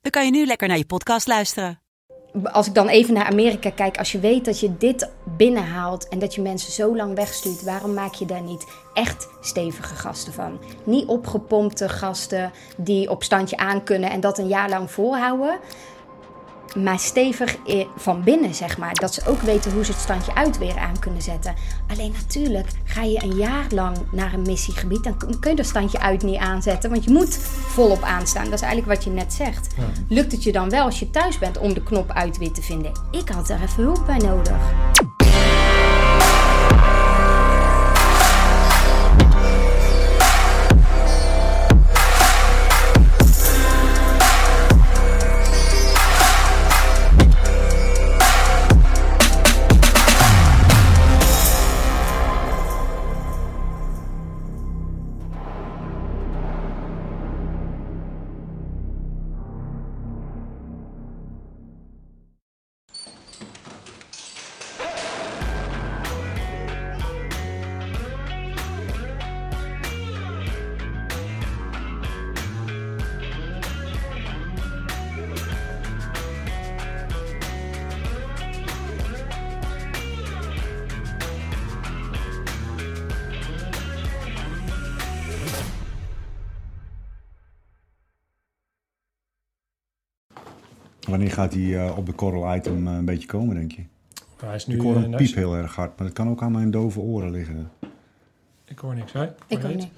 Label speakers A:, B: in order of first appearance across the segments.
A: dan kan je nu lekker naar je podcast luisteren.
B: Als ik dan even naar Amerika kijk, als je weet dat je dit binnenhaalt en dat je mensen zo lang wegstuurt, waarom maak je daar niet echt stevige gasten van? Niet opgepompte gasten die op standje aan kunnen en dat een jaar lang volhouden maar stevig van binnen, zeg maar. Dat ze ook weten hoe ze het standje uit weer aan kunnen zetten. Alleen natuurlijk, ga je een jaar lang naar een missiegebied, dan kun je dat standje uit niet aanzetten, want je moet volop aanstaan. Dat is eigenlijk wat je net zegt. Lukt het je dan wel als je thuis bent om de knop uit weer te vinden? Ik had daar even hulp bij nodig.
C: Gaat hij uh, op de Coral item uh, een beetje komen, denk je?
D: Hij is nu,
C: ik hoor een piep heel erg hard, maar dat kan ook aan mijn dove oren liggen.
D: Ik hoor niks, hè?
B: Ik hoor niet.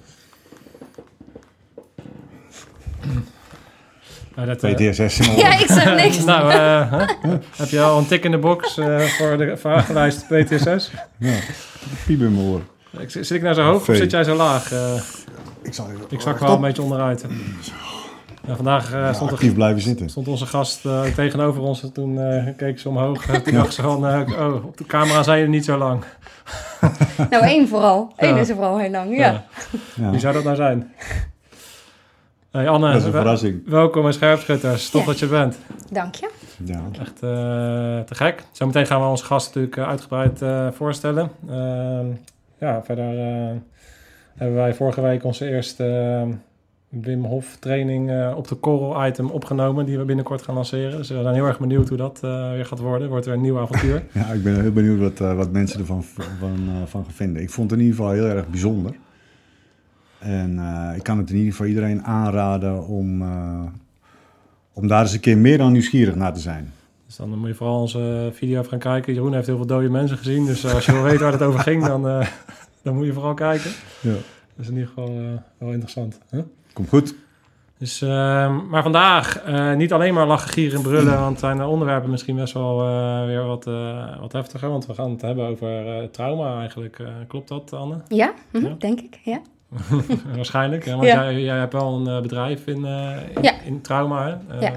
C: Nou, dat, PTSS.
B: Uh, ja, ik zeg niks.
D: nou, huh? heb je al een tik in de box voor de vragenlijst PTSS?
C: Ja, piep in mijn oren.
D: Zit ik naar zo hoog of zit jij zo laag?
C: ik zal even...
D: Ik zak wel een beetje onderuit. Ja, vandaag uh, stond,
C: actief blijven zitten.
D: stond onze gast uh, tegenover ons. Toen uh, keek ze omhoog. toen dacht ze van, oh, op de camera zijn je niet zo lang.
B: nou, één vooral. Eén is er vooral heel lang, ja.
D: ja. Wie zou dat nou zijn? Hey Anne,
C: dat is een verrassing.
D: welkom in Scherpschutters. Tof dat je er bent.
B: Dank je.
C: Ja.
D: Echt te gek. Zometeen gaan we onze gast natuurlijk uitgebreid voorstellen. Ehm, ja, verder hebben wij vorige week onze eerste Wim Hof training uh, op de Coral item opgenomen, die we binnenkort gaan lanceren. Dus we zijn heel erg benieuwd hoe dat uh, weer gaat worden. Wordt weer een nieuw avontuur.
C: ja, ik ben heel benieuwd wat, uh, wat mensen ervan van, van gaan vinden. Ik vond het in ieder geval heel erg bijzonder. En ik kan het in ieder geval iedereen aanraden om, om daar eens een keer meer dan nieuwsgierig naar te zijn.
D: Dus dan moet je vooral onze video even gaan kijken. Jeroen heeft heel veel dode mensen gezien. Dus als je wil weten waar het over ging, dan, dan moet je vooral kijken.
C: Ja.
D: Dat is in ieder geval wel interessant.
C: Komt goed.
D: Dus, uh, maar vandaag uh, niet alleen maar lachen, gieren en brullen, want zijn de onderwerpen misschien best wel uh, weer wat, wat heftiger. Want we gaan het hebben over trauma eigenlijk. klopt dat, Anne?
B: Ja, ja? denk ik, ja.
D: Waarschijnlijk, want ja. jij, jij, hebt wel een bedrijf in, in, ja. in, trauma. Hè?
B: ja.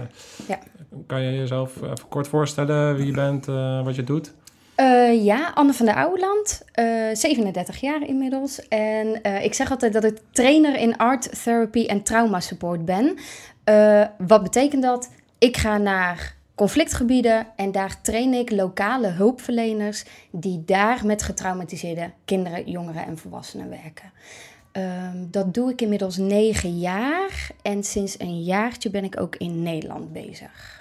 B: ja.
D: Kan je jezelf even kort voorstellen wie je bent, wat je doet?
B: Uh, ja, Anne van der Ouweland, uh, 37 jaar inmiddels. En uh, ik zeg altijd dat ik trainer in art therapy en trauma support ben. wat betekent dat? Ik ga naar conflictgebieden en daar train ik lokale hulpverleners die daar met getraumatiseerde kinderen, jongeren en volwassenen werken. Um, dat doe ik inmiddels negen jaar en sinds een jaartje ben ik ook in Nederland bezig.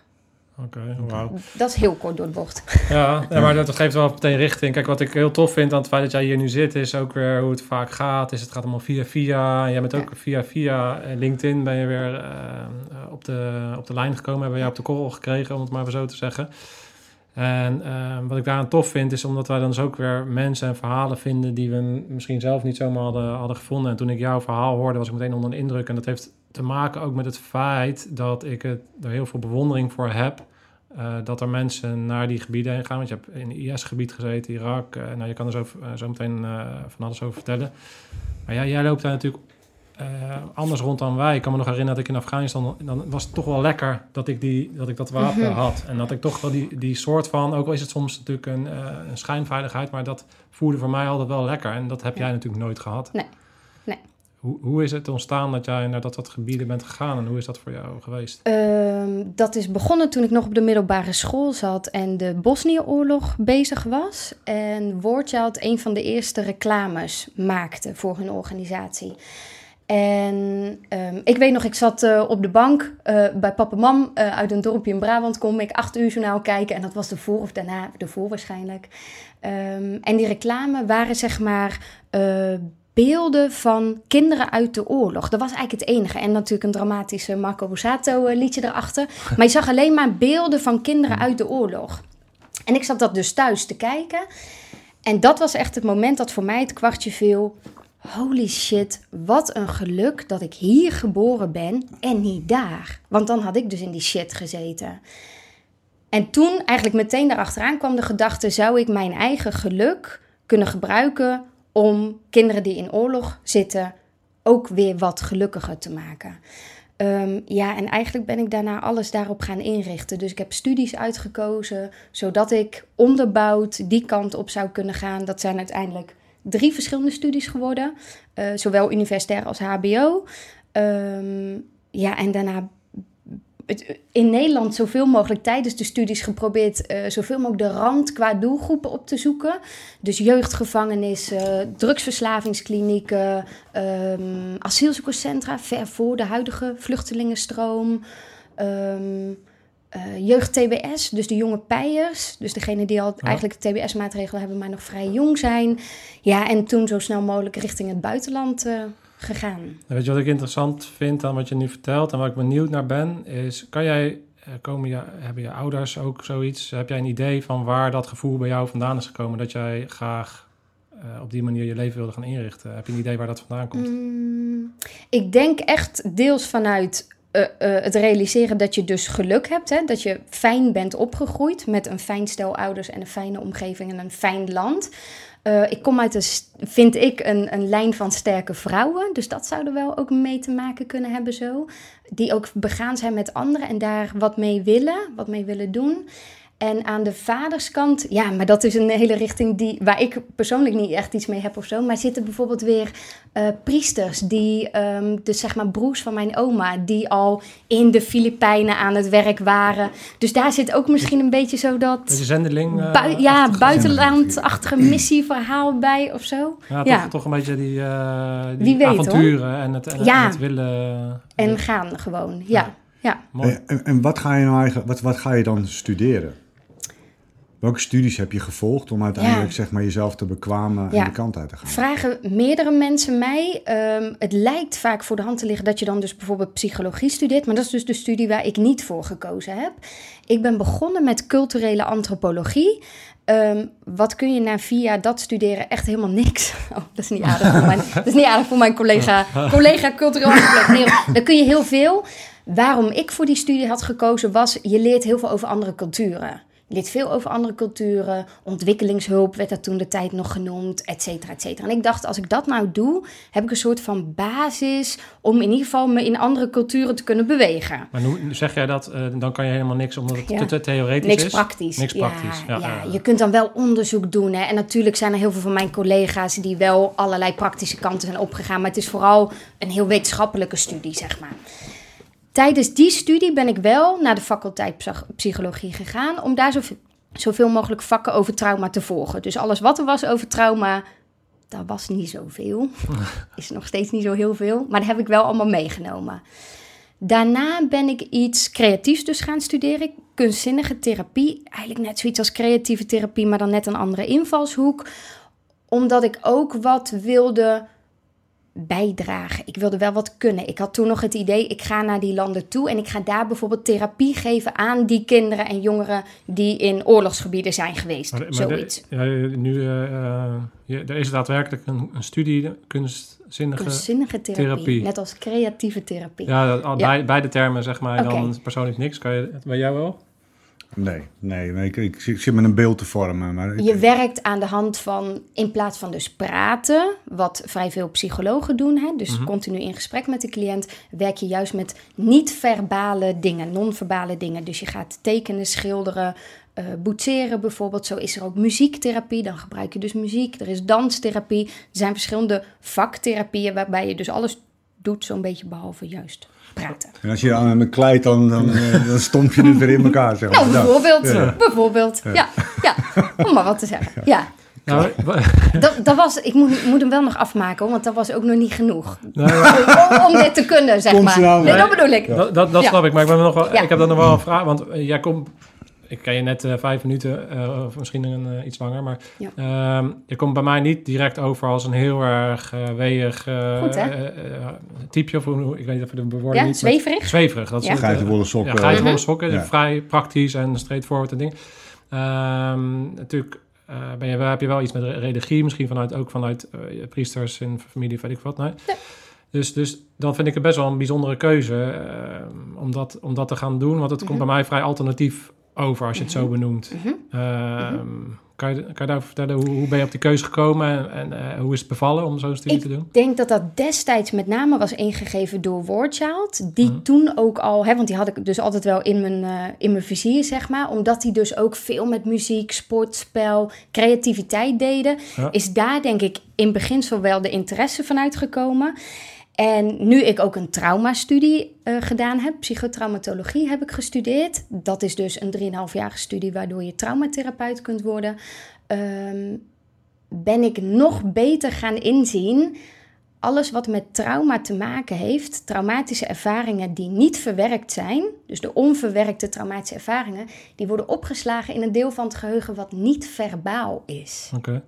D: Oké, okay,
B: Dat is heel kort door de bocht.
D: Ja, ja, maar dat geeft wel meteen richting. Kijk, wat ik heel tof vind aan het feit dat jij hier nu zit, is ook weer hoe het vaak gaat. Is het gaat allemaal via via. En jij bent ook via via LinkedIn ben je weer uh, op, de, op de lijn gekomen. Hebben jij op de call gekregen, om het maar even zo te zeggen. En uh, wat ik daaraan tof vind, is omdat wij dan dus ook weer mensen en verhalen vinden die we misschien zelf niet zomaar hadden, hadden gevonden. En toen ik jouw verhaal hoorde, was ik meteen onder de indruk. En dat heeft te maken ook met het feit dat ik het, er heel veel bewondering voor heb. Uh, dat er mensen naar die gebieden heen gaan. Want je hebt in IS-gebied gezeten, Irak. Uh, nou, je kan er zo, uh, zo meteen van alles over vertellen. Maar ja, jij loopt daar natuurlijk eh, anders rond dan wij. Ik kan me nog herinneren dat ik in Afghanistan... dan was het toch wel lekker dat ik, die, dat, ik dat wapen
B: Mhm.
D: had. En dat ik toch wel die, die soort van... ook al is het soms natuurlijk een, eh, een schijnveiligheid... maar dat voelde voor mij altijd wel lekker. En dat heb
B: Ja.
D: jij natuurlijk nooit gehad.
B: Nee. Nee.
D: Hoe, hoe is het ontstaan dat jij naar dat, dat gebieden bent gegaan... en hoe is dat voor jou geweest?
B: Ehm, dat is begonnen toen ik nog op de middelbare school zat en de Bosnië-oorlog bezig was. En Wordchild een van de eerste reclames maakte voor hun organisatie. En ehm, ik weet nog, ik zat eh, op de bank eh, bij papa en mam eh, uit een dorpje in Brabant. Kon ik acht uur journaal kijken en dat was ervoor of daarna, ervoor waarschijnlijk. Ehm, en die reclame waren zeg maar beelden van kinderen uit de oorlog. Dat was eigenlijk het enige. En natuurlijk een dramatische Marco Borsato eh, liedje erachter. Maar je zag alleen maar beelden van kinderen uit de oorlog. En ik zat dat dus thuis te kijken. En dat was echt het moment dat voor mij het kwartje viel. Holy shit, wat een geluk dat ik hier geboren ben en niet daar. Want dan had ik dus in die shit gezeten. En toen, eigenlijk meteen daarachteraan, kwam de gedachte: zou ik mijn eigen geluk kunnen gebruiken om kinderen die in oorlog zitten ook weer wat gelukkiger te maken? Ehm, ja, en eigenlijk ben ik daarna alles daarop gaan inrichten. Dus ik heb studies uitgekozen, zodat ik onderbouwd die kant op zou kunnen gaan. Dat zijn uiteindelijk drie verschillende studies geworden, eh, zowel universitair als HBO. Ehm, ja, en daarna in Nederland zoveel mogelijk tijdens de studies geprobeerd eh, zoveel mogelijk de rand qua doelgroepen op te zoeken. Dus jeugdgevangenissen, drugsverslavingsklinieken, ehm, asielzoekerscentra, ver voor de huidige vluchtelingenstroom. ehm, eh, jeugd-TBS, dus de jonge pijers. Dus degene die al
D: Ja.
B: eigenlijk de TBS-maatregelen hebben, maar nog vrij jong zijn. Ja, en toen zo snel mogelijk richting het buitenland eh, gegaan.
D: Weet je wat ik interessant vind aan wat je nu vertelt en waar ik benieuwd naar ben, is kan jij, eh, komen je, hebben je ouders ook zoiets, heb jij een idee van waar dat gevoel bij jou vandaan is gekomen, dat jij graag op die manier je leven wilde gaan inrichten? Heb je een idee waar dat vandaan komt?
B: Mm, ik denk echt deels vanuit eh, eh, het realiseren dat je dus geluk hebt. Hè? Dat je fijn bent opgegroeid met een fijn stel ouders en een fijne omgeving en een fijn land. Eh, ik kom uit een, vind ik, een, een lijn van sterke vrouwen. Dus dat zou er wel ook mee te maken kunnen hebben zo. Die ook begaan zijn met anderen en daar wat mee willen, wat mee willen doen. En aan de vaderskant, ja, maar dat is een hele richting die, waar ik persoonlijk niet echt iets mee heb of zo. Maar zitten bijvoorbeeld weer eh, priesters, die, ehm dus zeg maar broers van mijn oma, die al in de Filipijnen aan het werk waren. Dus daar zit ook misschien een beetje zo dat
D: Beetje zendeling? eh,
B: bui- ja,
D: achtige-
B: buitenlandachtige missieverhaal bij of zo.
D: Ja, toch,
B: ja.
D: toch een beetje die, eh, die
B: Wie weet, hoor.
D: avonturen en het, en,
B: Ja.
D: en het willen.
B: En gaan gewoon, ja. ja.
D: Mooi.
C: En, en wat ga je nou eigenlijk, wat, wat ga je dan studeren? Welke studies heb je gevolgd om uiteindelijk
B: Ja.
C: zeg maar, jezelf te bekwamen en
B: Ja.
C: die kant uit te gaan?
B: Vragen meerdere mensen mij. Ehm, het lijkt vaak voor de hand te liggen dat je dan dus bijvoorbeeld psychologie studeert. Maar dat is dus de studie waar ik niet voor gekozen heb. Ik ben begonnen met culturele antropologie. Ehm, wat kun je na vier jaar dat studeren? Echt helemaal niks. Oh, dat is niet aardig voor mijn, dat is niet aardig voor mijn collega, collega cultureel antropologie. Nee, dan kun je heel veel. Waarom ik voor die studie had gekozen was, je leert heel veel over andere culturen. Leert veel over andere culturen. Ontwikkelingshulp werd dat toen de tijd nog genoemd, et cetera, et cetera. En ik dacht, als ik dat nou doe, heb ik een soort van basis om in ieder geval me in andere culturen te kunnen bewegen.
D: Maar hoe zeg jij dat? eh, dan kan je helemaal niks omdat het
B: Ja.
D: te, theoretisch
B: Niks
D: is?
B: praktisch.
D: Niks praktisch. Ja,
B: ja,
D: ja.
B: je kunt dan wel onderzoek doen. Hè? En natuurlijk zijn er heel veel van mijn collega's die wel allerlei praktische kanten zijn opgegaan. Maar het is vooral een heel wetenschappelijke studie, zeg maar. Tijdens die studie ben ik wel naar de faculteit psych- psychologie gegaan om daar zoveel, zoveel mogelijk vakken over trauma te volgen. Dus alles wat er was over trauma, dat was niet zoveel. Is nog steeds niet zo heel veel, maar dat heb ik wel allemaal meegenomen. Daarna ben ik iets creatiefs dus gaan studeren. Kunstzinnige therapie. Eigenlijk net zoiets als creatieve therapie, maar dan net een andere invalshoek. Omdat ik ook wat wilde bijdragen. Ik wilde wel wat kunnen. Ik had toen nog het idee, ik ga naar die landen toe en ik ga daar bijvoorbeeld therapie geven aan die kinderen en jongeren die in oorlogsgebieden zijn geweest.
D: Maar, maar de-
B: Zoiets.
D: ja, nu, eh, eh, er is daadwerkelijk een, een studie, kunstzinnige...
B: Kunstzinnige therapie,
D: therapie.
B: net als creatieve therapie.
D: Ja, dat- al
B: Ja.
D: bij, beide termen zeg maar dan persoonlijk niks. Kan je bij jou wel?
C: Nee, nee, nee ik, ik, ik zit met een beeld te vormen. Maar ik-
B: Je werkt aan de hand van, in plaats van dus praten, wat vrij veel psychologen doen, hè, dus continu in gesprek met de cliënt, werk je juist met niet-verbale dingen, non-verbale dingen. Dus je gaat tekenen, schilderen, eh boetseren bijvoorbeeld. Zo is er ook muziektherapie, dan gebruik je dus muziek. Er is danstherapie. Er zijn verschillende vaktherapieën waarbij je dus alles doet, zo'n beetje behalve juist praten.
C: En als je aan me kleit, dan, dan, eh, dan stomp je het weer in elkaar. Zeg maar.
B: Nou, bijvoorbeeld. Bijvoorbeeld. Ja. ja, om maar wat te zeggen. Ja.
D: Nou,
B: Dat, dat was, ik moet, moet hem wel nog afmaken, want dat was ook nog niet genoeg.
D: nou, ja,
B: Om, om dit te kunnen, zeg maar. Nee, dat bedoel ik.
D: dat, dat, dat
B: Ja.
D: snap ik, maar ik, ben nog wel,
B: Ja.
D: ik heb dan nog wel een vraag. Want eh, jij komt, ik ken je net eh, vijf minuten, eh, of misschien een, eh, iets langer. Maar
B: Ja.
D: ehm, je komt bij mij niet direct over als een heel erg eh weeg eh, eh, eh, typeje. Of hoe, ik weet niet of de bewoording
B: Ja,
D: niet... maar-
B: zweverig.
D: Zweverig. Dat is
B: Ja.
D: het,
C: Geitenwolle sokken.
D: Ja, geitenwolle
B: Mhm.
D: sokken.
C: Ja.
D: Vrij praktisch en straightforward en dingen. Ehm, natuurlijk eh, ben je, heb je wel iets met re- religie, misschien vanuit, ook vanuit eh, priesters in familie, weet ik wat. Nee.
B: Ja.
D: Dus, dus dan vind ik het best wel een bijzondere keuze ehm, om, dat, om dat te gaan doen. Want het komt
B: Mhm.
D: bij mij vrij alternatief over als je het zo benoemt.
B: Mhm.
D: Ehm, kan, je, kan je daarover vertellen, hoe, hoe ben je op die keuze gekomen en, en eh, hoe is het bevallen om zo'n studie te doen?
B: Ik denk dat dat destijds met name was ingegeven door Wordchild. Die
D: Mhm.
B: toen ook al, hè, want die had ik dus altijd wel in mijn, eh, in mijn vizier, zeg maar. Omdat die dus ook veel met muziek, sport, spel, creativiteit deden.
D: Ja.
B: Is daar denk ik in beginsel wel de interesse vanuit gekomen. En nu ik ook een traumastudie eh gedaan heb, psychotraumatologie heb ik gestudeerd. Dat is dus een 3,5-jarige studie waardoor je traumatherapeut kunt worden. Ehm, ben ik nog beter gaan inzien. Alles wat met trauma te maken heeft, traumatische ervaringen die niet verwerkt zijn, dus de onverwerkte traumatische ervaringen, die worden opgeslagen in een deel van het geheugen wat niet verbaal is.
D: Oké.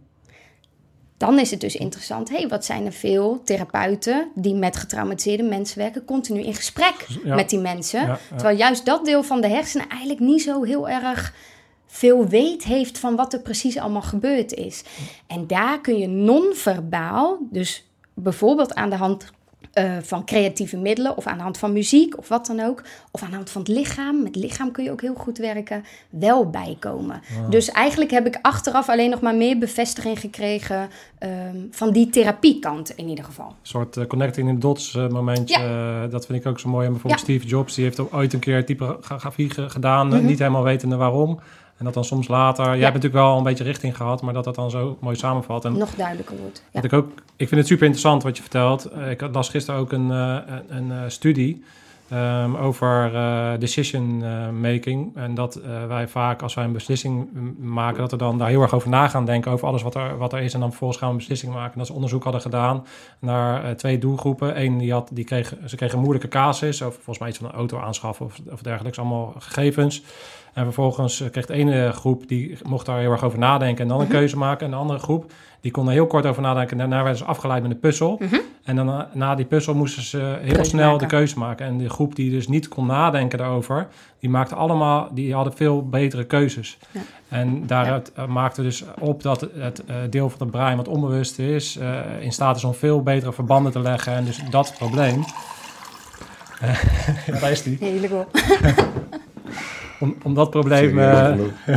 B: Dan is het dus interessant, hey, wat zijn er veel therapeuten die met getraumatiseerde mensen werken, continu in gesprek
D: Ja.
B: met die mensen.
D: Ja, ja.
B: Terwijl juist dat deel van de hersenen eigenlijk niet zo heel erg veel weet heeft van wat er precies allemaal gebeurd is. En daar kun je non-verbaal, dus bijvoorbeeld aan de hand eh, van creatieve middelen of aan de hand van muziek of wat dan ook, of aan de hand van het lichaam, met het lichaam kun je ook heel goed werken, wel bijkomen. Dus eigenlijk heb ik achteraf alleen nog maar meer bevestiging gekregen ehm, van die therapiekant in ieder geval.
D: Een soort eh, connecting the dots eh, momentje. dat vind ik ook zo mooi. En bijvoorbeeld
B: Ja.
D: Steve Jobs, die heeft ook ooit een keer typografie ge- gedaan.
B: Mhm.
D: Niet helemaal wetende waarom. En dat dan soms later... Jij hebt natuurlijk wel een beetje richting gehad, maar dat dat dan zo mooi samenvalt. En
B: Nog duidelijker wordt. Ja.
D: ik ook... Ik vind het super interessant wat je vertelt. Eh, ik las gisteren ook een, eh, een, een, eh, studie... ehm, over decision making. En dat wij vaak, als wij een beslissing maken, dat we dan daar heel erg over na gaan denken. Over alles wat er, wat er is. En dan vervolgens gaan we een beslissing maken. En dat ze onderzoek hadden gedaan naar twee doelgroepen. Eén die had, die kreeg, ze kregen een moeilijke casus. Of volgens mij iets van een auto aanschaffen of, of dergelijks. Allemaal gegevens. En vervolgens eh, kreeg de ene groep, die mocht daar heel erg over nadenken en dan een keuze maken. En de andere groep, die kon er heel kort over nadenken. En daarna werden ze afgeleid met een puzzel. En dan na, na die puzzel moesten ze heel
B: Keuze
D: snel
B: maken.
D: de keuze maken. En de groep die dus niet kon nadenken daarover, die maakte allemaal, die hadden veel betere keuzes.
B: Ja.
D: En daaruit eh, maakte dus op dat het eh, deel van het brein wat onbewust is, eh, in staat is om veel betere verbanden te leggen. En dus dat probleem. Eh, ja, daar is die.
B: Goed.
D: Om, om dat probleem. eh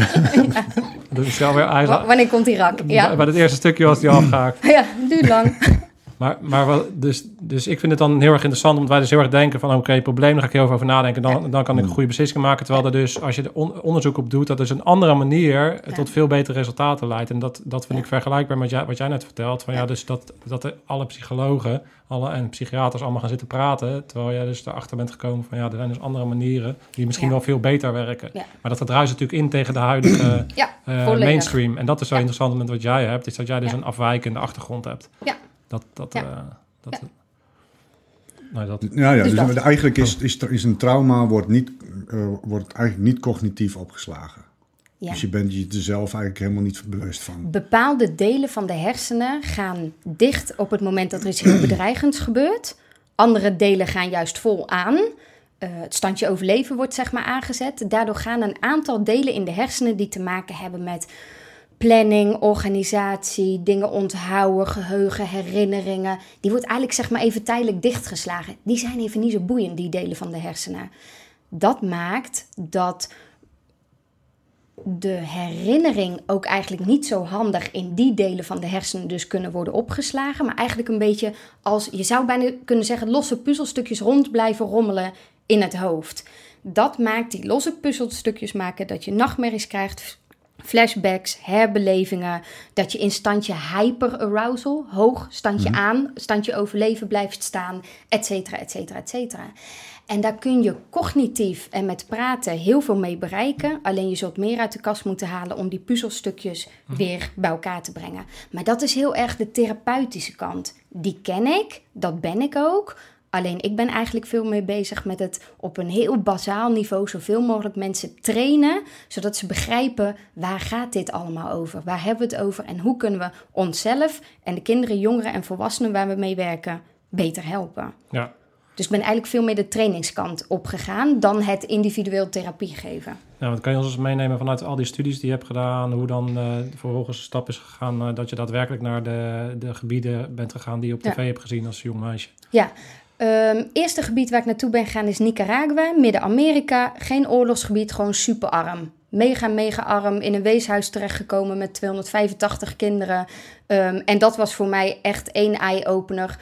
D: dat is wel weer.
B: Wanneer komt die rak? Ja,
D: Bij het eerste stukje was die afgehaakt.
B: ja duurt lang.
D: Maar, maar wel, dus, dus ik vind het dan heel erg interessant, omdat wij dus heel erg denken van oké, probleem, daar ga ik heel veel over nadenken. Dan, dan kan ik een goede beslissing maken. Terwijl er dus, als je er on- onderzoek op doet, dat dus een andere manier
B: Ja.
D: tot veel betere resultaten leidt. En dat, dat vind
B: Ja.
D: ik vergelijkbaar met jij, wat jij net vertelt. Van ja,
B: Ja.
D: dus dat, dat alle psychologen alle, en psychiaters allemaal gaan zitten praten. Terwijl jij dus erachter bent gekomen van ja, er zijn dus andere manieren die misschien
B: Ja.
D: wel veel beter werken.
B: Ja.
D: Maar dat druist natuurlijk in tegen de huidige
B: Ja,
D: eh, mainstream. En dat is zo
B: Ja.
D: interessant met wat jij hebt, is dat jij dus
B: Ja.
D: een afwijkende achtergrond hebt.
B: Ja.
D: Dat, dat,
B: Ja.
D: eh, dat,
B: Ja.
D: nou, dat,
C: Ja, ja
B: Dus
C: dus
B: dat.
C: eigenlijk is, is, is een trauma wordt, niet, eh, wordt eigenlijk niet cognitief opgeslagen.
B: Ja.
C: Dus je bent je er zelf eigenlijk helemaal niet bewust van.
B: Bepaalde delen van de hersenen gaan dicht op het moment dat er iets heel bedreigends gebeurt. Andere delen gaan juist vol aan. Eh, het standje overleven wordt zeg maar aangezet. Daardoor gaan een aantal delen in de hersenen die te maken hebben met planning, organisatie, dingen onthouden, geheugen, herinneringen. Die wordt eigenlijk zeg maar even tijdelijk dichtgeslagen. Die zijn even niet zo boeiend, die delen van de hersenen. Dat maakt dat de herinnering ook eigenlijk niet zo handig in die delen van de hersenen dus kunnen worden opgeslagen. Maar eigenlijk een beetje als, je zou bijna kunnen zeggen, losse puzzelstukjes rond blijven rommelen in het hoofd. Dat maakt die losse puzzelstukjes maken dat je nachtmerries krijgt, flashbacks, herbelevingen, dat je in standje hyperarousal, hoog standje aan, standje overleven blijft staan, et cetera, et cetera, et cetera. En daar kun je cognitief en met praten heel veel mee bereiken. Alleen je zult meer uit de kast moeten halen om die puzzelstukjes weer bij elkaar te brengen. Maar dat is heel erg de therapeutische kant. Die ken ik, dat ben ik ook. Alleen ik ben eigenlijk veel meer bezig met het op een heel bazaal niveau zoveel mogelijk mensen trainen, zodat ze begrijpen waar gaat dit allemaal over? Waar hebben we het over en hoe kunnen we onszelf en de kinderen, jongeren en volwassenen waar we mee werken beter helpen?
D: Ja.
B: Dus ik ben eigenlijk veel meer de trainingskant opgegaan dan het individueel therapie geven.
D: Ja, want kan je ons eens meenemen vanuit al die studies die je hebt gedaan, hoe dan uh, vervolgens de stap is gegaan uh, dat je daadwerkelijk naar de, de gebieden bent gegaan die je op tv
B: Ja.
D: hebt gezien als jong meisje?
B: Ja, ehm eerste gebied waar ik naartoe ben gegaan is Nicaragua, Midden-Amerika. Geen oorlogsgebied, gewoon superarm. Mega, mega arm. In een weeshuis terechtgekomen met 285 kinderen. Ehm, en dat was voor mij echt één eye-opener.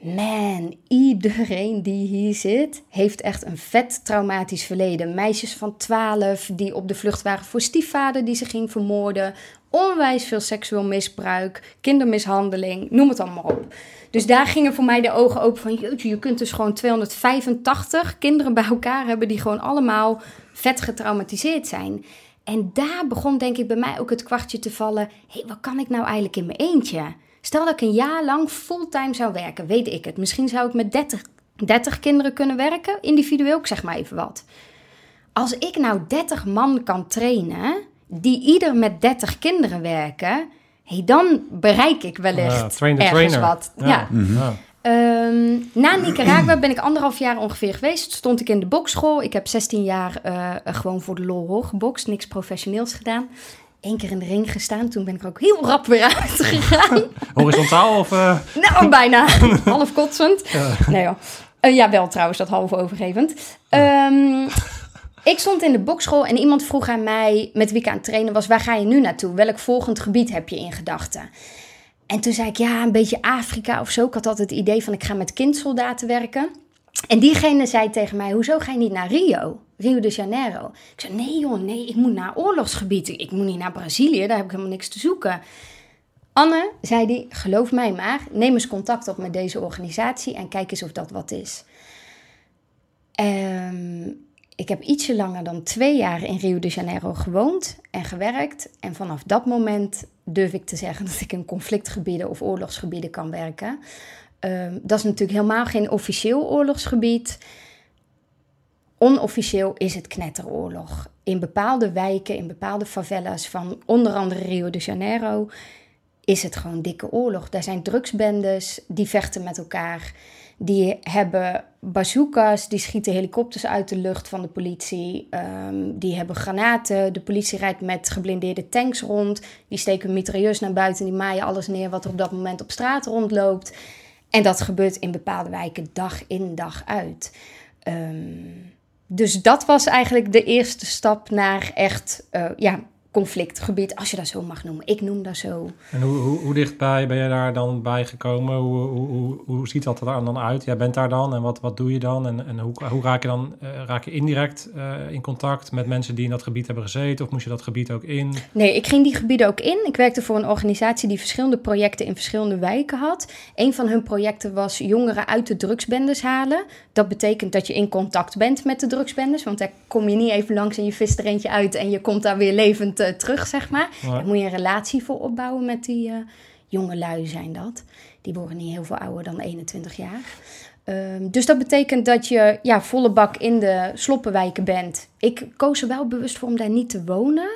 B: Man, iedereen die hier zit, heeft echt een vet traumatisch verleden. Meisjes van 12 die op de vlucht waren voor stiefvader die ze ging vermoorden. Onwijs veel seksueel misbruik, kindermishandeling, noem het allemaal op. Dus daar gingen voor mij de ogen open van, jeetje, je kunt dus gewoon 285 kinderen bij elkaar hebben die gewoon allemaal vet getraumatiseerd zijn. En daar begon denk ik bij mij ook het kwartje te vallen, hé, wat kan ik nou eigenlijk in mijn eentje? Stel dat ik een jaar lang fulltime zou werken, weet ik het. Misschien zou ik met 30, 30 kinderen kunnen werken, individueel, ik zeg maar even wat. Als ik nou 30 man kan trainen, die ieder met 30 kinderen werken, hey, dan bereik ik wellicht
D: Ja, train the
B: ergens
D: trainer.
B: wat. Ja.
D: Ja.
B: Ehm, na Nicaragua ben ik anderhalf jaar ongeveer geweest. Stond ik in de bokschool. Ik heb 16 jaar eh, gewoon voor de lol hoor gebokst. Niks professioneels gedaan. Eén keer in de ring gestaan. Toen ben ik er ook heel rap weer uit gegaan.
D: Horizontaal of... eh,
B: nou, bijna. half kotsend. Nee joh. Eh, ja, wel trouwens, dat half overgevend. Ehm, ik stond in de bokschool en iemand vroeg aan mij, met wie ik aan het trainen was, waar ga je nu naartoe? Welk volgend gebied heb je in gedachten? En toen zei ik, ja, een beetje Afrika of zo. Ik had altijd het idee van, ik ga met kindsoldaten werken. En diegene zei tegen mij, hoezo ga je niet naar Rio? Rio de Janeiro. Ik zei, nee joh, nee, ik moet naar oorlogsgebieden. Ik moet niet naar Brazilië, daar heb ik helemaal niks te zoeken. Anne, zei die, geloof mij maar, neem eens contact op met deze organisatie en kijk eens of dat wat is. Ehm, ik heb ietsje langer dan twee jaar in Rio de Janeiro gewoond en gewerkt. En vanaf dat moment durf ik te zeggen dat ik in conflictgebieden of oorlogsgebieden kan werken. Ehm, dat is natuurlijk helemaal geen officieel oorlogsgebied. Onofficieel is het knetteroorlog. In bepaalde wijken, in bepaalde favelas van onder andere Rio de Janeiro is het gewoon dikke oorlog. Daar zijn drugsbendes, die vechten met elkaar. Die hebben bazookas, die schieten helikopters uit de lucht van de politie. Ehm, die hebben granaten. De politie rijdt met geblindeerde tanks rond. Die steken mitrailleurs naar buiten. Die maaien alles neer wat er op dat moment op straat rondloopt. En dat gebeurt in bepaalde wijken dag in dag uit. Ehm, dus dat was eigenlijk de eerste stap naar echt eh, ja, conflictgebied, als je dat zo mag noemen. Ik noem dat zo.
D: En hoe, hoe, hoe dichtbij ben je daar dan bij gekomen? Hoe, hoe, hoe, ziet dat er dan uit? Jij bent daar dan en wat, wat doe je dan? En, en hoe, hoe raak je dan eh, raak je indirect eh, in contact met mensen die in dat gebied hebben gezeten? Of moest je dat gebied ook in?
B: Nee, ik ging die gebieden ook in. Ik werkte voor een organisatie die verschillende projecten in verschillende wijken had. Een van hun projecten was jongeren uit de drugsbendes halen. Dat betekent dat je in contact bent met de drugsbendes. Want daar kom je niet even langs en je vist er eentje uit en je komt daar weer levend eh, terug, zeg maar.
D: Ja.
B: Daar moet je een relatie voor opbouwen met die eh, jonge lui zijn dat. Die worden niet heel veel ouder dan 21 jaar. Ehm, dus dat betekent dat je ja, volle bak in de sloppenwijken bent. Ik koos er wel bewust voor om daar niet te wonen.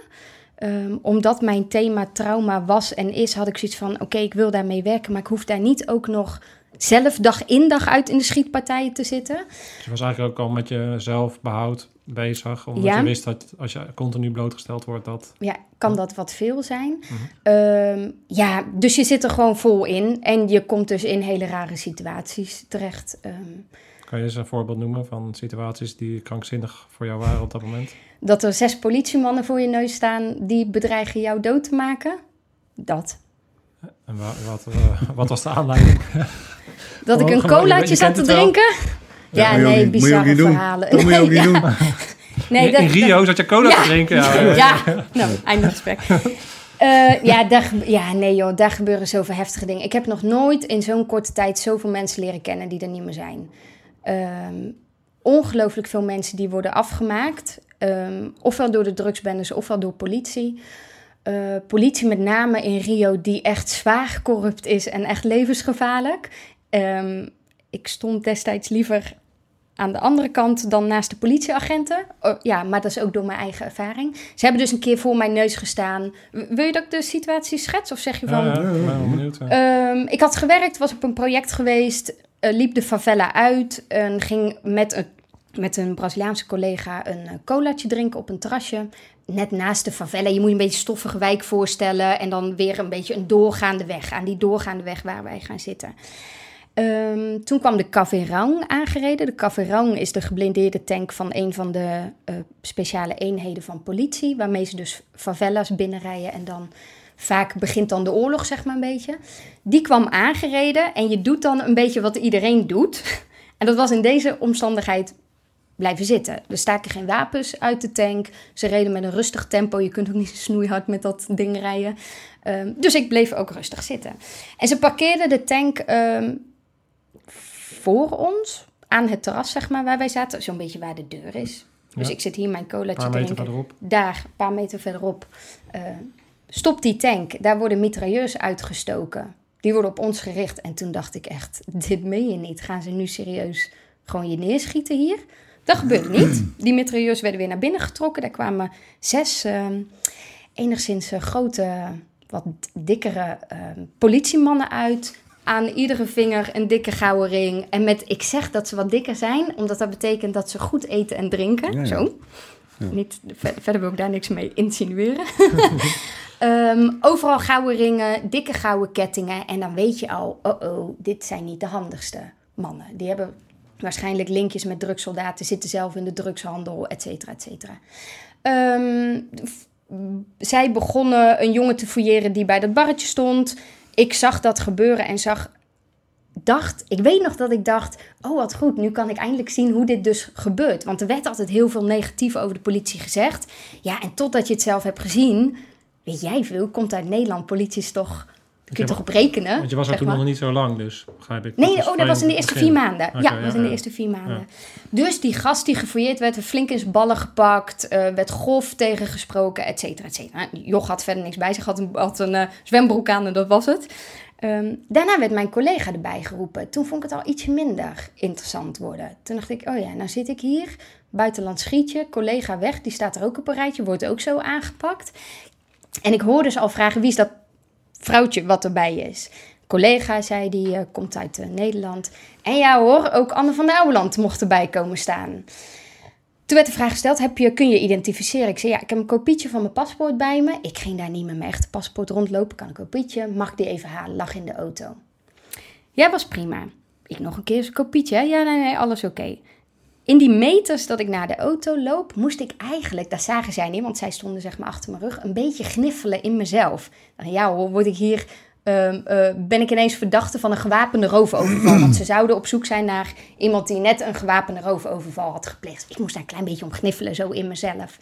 B: Ehm, omdat mijn thema trauma was en is, had ik zoiets van: oké, ik wil daarmee werken, maar ik hoef daar niet ook nog zelf dag in dag uit in de schietpartijen te zitten.
D: Dus je was eigenlijk ook al met je zelfbehoud bezig. Omdat
B: Ja.
D: je wist dat als je continu blootgesteld wordt, dat...
B: Ja, kan dat wat veel zijn? Ehm, ja, dus je zit er gewoon vol in en je komt dus in hele rare situaties terecht. Ehm,
D: Kan je eens een voorbeeld noemen van situaties die krankzinnig voor jou waren op dat moment?
B: Dat er zes politiemannen voor je neus staan die bedreigen jou dood te maken. Dat.
D: En wa- wat, eh, wat was de aanleiding?
B: Dat ik een colaatje
D: je
B: zat te
D: wel.
B: Ja, nee,
C: niet- moet je ook
B: bizarre verhalen.
C: Dat moet je ook niet
B: Nee,
C: doen.
B: Nee,
D: in,
B: dat-
D: in Rio zat je cola
B: Ja.
D: te drinken. Ja,
B: Ja,
D: ja.
B: nou, einde gesprek. Eh, ja, daar, ja, nee joh, daar gebeuren zoveel heftige dingen. Ik heb nog nooit in zo'n korte tijd zoveel mensen leren kennen die er niet meer zijn. Ehm, ongelooflijk veel mensen die worden afgemaakt. Ehm, ofwel door de drugsbendes, ofwel door politie. Eh, politie met name in Rio die echt zwaar corrupt is en echt levensgevaarlijk. Ehm, ik stond destijds liever aan de andere kant dan naast de politieagenten. Oh, ja, maar dat is ook door mijn eigen ervaring. Ze hebben dus een keer voor mijn neus gestaan. Wil je dat ik de situatie schets? Of zeg je van...
D: Ja, ja, benieuwd.
B: Ehm, ik had gewerkt, was op een project geweest, eh, liep de favela uit en ging met een, met een Braziliaanse collega een eh, colaatje drinken op een terrasje. Net naast de favela. Je moet je een beetje stoffige wijk voorstellen en dan weer een beetje een doorgaande weg. Aan die doorgaande weg waar wij gaan zitten. Ehm, toen kwam de Café Rang aangereden. De Café Rang is de geblindeerde tank van een van de eh, speciale eenheden van politie. Waarmee ze dus favelas binnenrijden en dan vaak begint dan de oorlog, zeg maar een beetje. Die kwam aangereden en je doet dan een beetje wat iedereen doet. En dat was in deze omstandigheid blijven zitten. Er staken geen wapens uit de tank. Ze reden met een rustig tempo. Je kunt ook niet snoeihard met dat ding rijden. Ehm, dus ik bleef ook rustig zitten. En ze parkeerden de tank ehm, voor ons aan het terras, zeg maar, waar wij zaten. Zo'n beetje waar de deur is. Dus
D: Ja.
B: ik zit hier mijn
D: paar
B: te drinken.
D: verderop.
B: Daar, een paar meter verderop, eh stopt die tank. Daar worden mitrailleurs uitgestoken. Die worden op ons gericht. En toen dacht ik echt, dit meen je niet. Gaan ze nu serieus gewoon je neerschieten hier? Dat gebeurde niet. Die mitrailleurs werden weer naar binnen getrokken. Daar kwamen zes ehm, enigszins eh, grote, wat dikkere ehm, politiemannen uit. Aan iedere vinger een dikke gouden ring. En met, ik zeg dat ze wat dikker zijn, omdat dat betekent dat ze goed eten en drinken.
C: Ja, ja.
B: Zo. Niet, ver- verder wil ik daar niks mee insinueren. Ehm, overal gouden ringen, dikke gouden kettingen. En dan weet je al, oh oh, dit zijn niet de handigste mannen. Die hebben waarschijnlijk linkjes met drugssoldaten, zitten zelf in de drugshandel, et cetera, et cetera. Ehm, zij begonnen een jongen te fouilleren die bij dat barretje stond. Ik zag dat gebeuren en zag dacht, ik weet nog dat ik dacht, oh wat goed, nu kan ik eindelijk zien hoe dit dus gebeurt. Want er werd altijd heel veel negatief over de politie gezegd. Ja, en totdat je het zelf hebt gezien, weet jij veel, komt uit Nederland, politie is toch, kun je toch op rekenen?
D: Want je was er toen
B: maar.
D: nog niet zo lang, dus begrijp ik.
B: Nee,
D: is
B: oh, dat was in de eerste
D: begin.
B: vier maanden. Ja, dat was in de eerste vier maanden. Dus die gast die gefouilleerd werd, werd flink in zijn ballen gepakt, eh, werd grof tegengesproken, et cetera, et cetera. Nou, Joch had verder niks bij zich, had een, had een eh, zwembroek aan en dat was het. Ehm, daarna werd mijn collega erbij geroepen. Toen vond ik het al ietsje minder interessant worden. Toen dacht ik, oh ja, nou zit ik hier, buitenland schietje, collega weg, die staat er ook op een rijtje, wordt ook zo aangepakt. En ik hoorde ze al vragen, wie is dat vrouwtje wat erbij is? Collega zei, die eh, komt uit eh, Nederland. En ja hoor, ook Anne van der Ouweland mocht erbij komen staan. Toen werd de vraag gesteld, heb je, kun je identificeren? Ik zei, ja, ik heb een kopietje van mijn paspoort bij me. Ik ging daar niet met mijn echte paspoort rondlopen. Kan een kopietje, mag ik die even halen? Lag in de auto. Ja, was prima. Ik nog een keer een kopietje? Ja, nee, nee, alles oké. In die meters dat ik naar de auto loop, moest ik eigenlijk, daar zagen zij niet, want zij stonden zeg maar achter mijn rug, een beetje gniffelen in mezelf. Dacht, Ja hoor, word ik hier, ehm, eh, ben ik ineens verdachte van een gewapende roofoverval. Want ze zouden op zoek zijn naar iemand die net een gewapende roofoverval had gepleegd. Ik moest daar een klein beetje om gniffelen, zo in mezelf.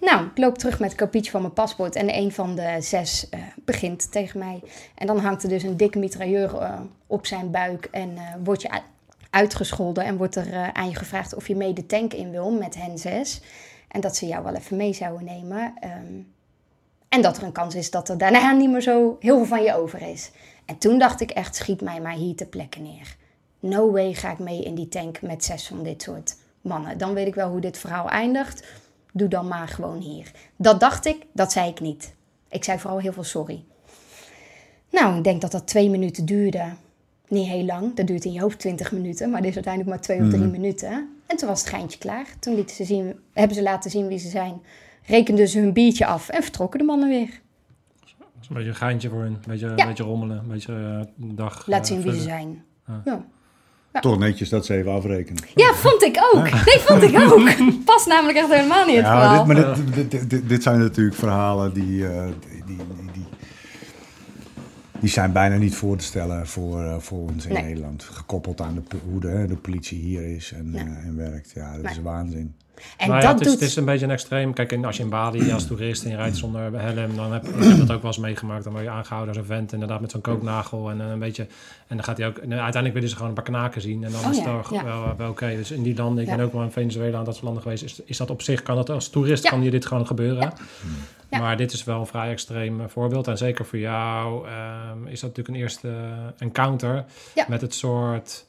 B: Nou, ik loop terug met het kopietje van mijn paspoort en een van de zes eh, begint tegen mij. En dan hangt er dus een dikke mitrailleur eh, op zijn buik en wordt je uitgescholden en wordt er eh, aan je gevraagd of je mee de tank in wil met hen zes. En dat ze jou wel even mee zouden nemen. Ehm, en dat er een kans is dat er daarna niet meer zo heel veel van je over is. En toen dacht ik echt, schiet mij maar hier ter plekke neer. No way ga ik mee in die tank met zes van dit soort mannen. Dan weet ik wel hoe dit verhaal eindigt. Doe dan maar gewoon hier. Dat dacht ik, dat zei ik niet. Ik zei vooral heel veel sorry. Nou, ik denk dat dat twee minuten duurde. Niet heel lang, dat duurt in je hoofd 20 minuten, maar dit is uiteindelijk maar twee of drie minuten. En toen was het geintje klaar. Toen lieten ze zien, hebben ze laten zien wie ze zijn. Rekenden ze hun biertje af en vertrokken de mannen weer.
D: Dat is een beetje een geintje voor hun. Een beetje,
B: Ja.
D: een beetje rommelen. Een beetje een dag.
B: Laat
D: eh,
B: zien wie ze zijn.
D: Ja.
B: Ja. Ja.
C: Toch netjes dat ze even afrekenen.
B: Ja, vond ik ook. Nee, vond ik ook. Past namelijk echt helemaal niet in het
C: Ja,
B: verhaal.
C: maar dit, maar dit, dit, dit, dit- dit zijn natuurlijk verhalen die, eh, die, die, die, zijn bijna niet voor te stellen voor, eh, voor ons in
B: Nee.
C: Nederland. Gekoppeld aan de, hoe de, de politie hier is en,
B: Ja.
C: eh, en werkt. Ja, dat is waanzin.
B: En
D: Nou ja,
B: dat
D: het, is,
B: doet...
D: het is een beetje een extreem. Kijk, als je in Bali als toerist en je rijdt zonder helm, dan heb ik heb dat ook wel eens meegemaakt. Dan word je aangehouden als een vent, inderdaad, met zo'n kooknagel en eh, een beetje. En dan gaat hij ook. En uiteindelijk willen ze gewoon een paar knaken zien. En dan
B: Oh
D: is het wel,
B: ja.
D: wel, wel oké. Dus in die landen, ik ben ook wel in Venezuela en dat soort landen geweest, is, is dat op zich, kan dat als toerist, kan je dit gewoon gebeuren. Maar dit is wel een vrij extreem eh, voorbeeld. En zeker voor jou ehm, is dat natuurlijk een eerste encounter
B: Ja.
D: met het soort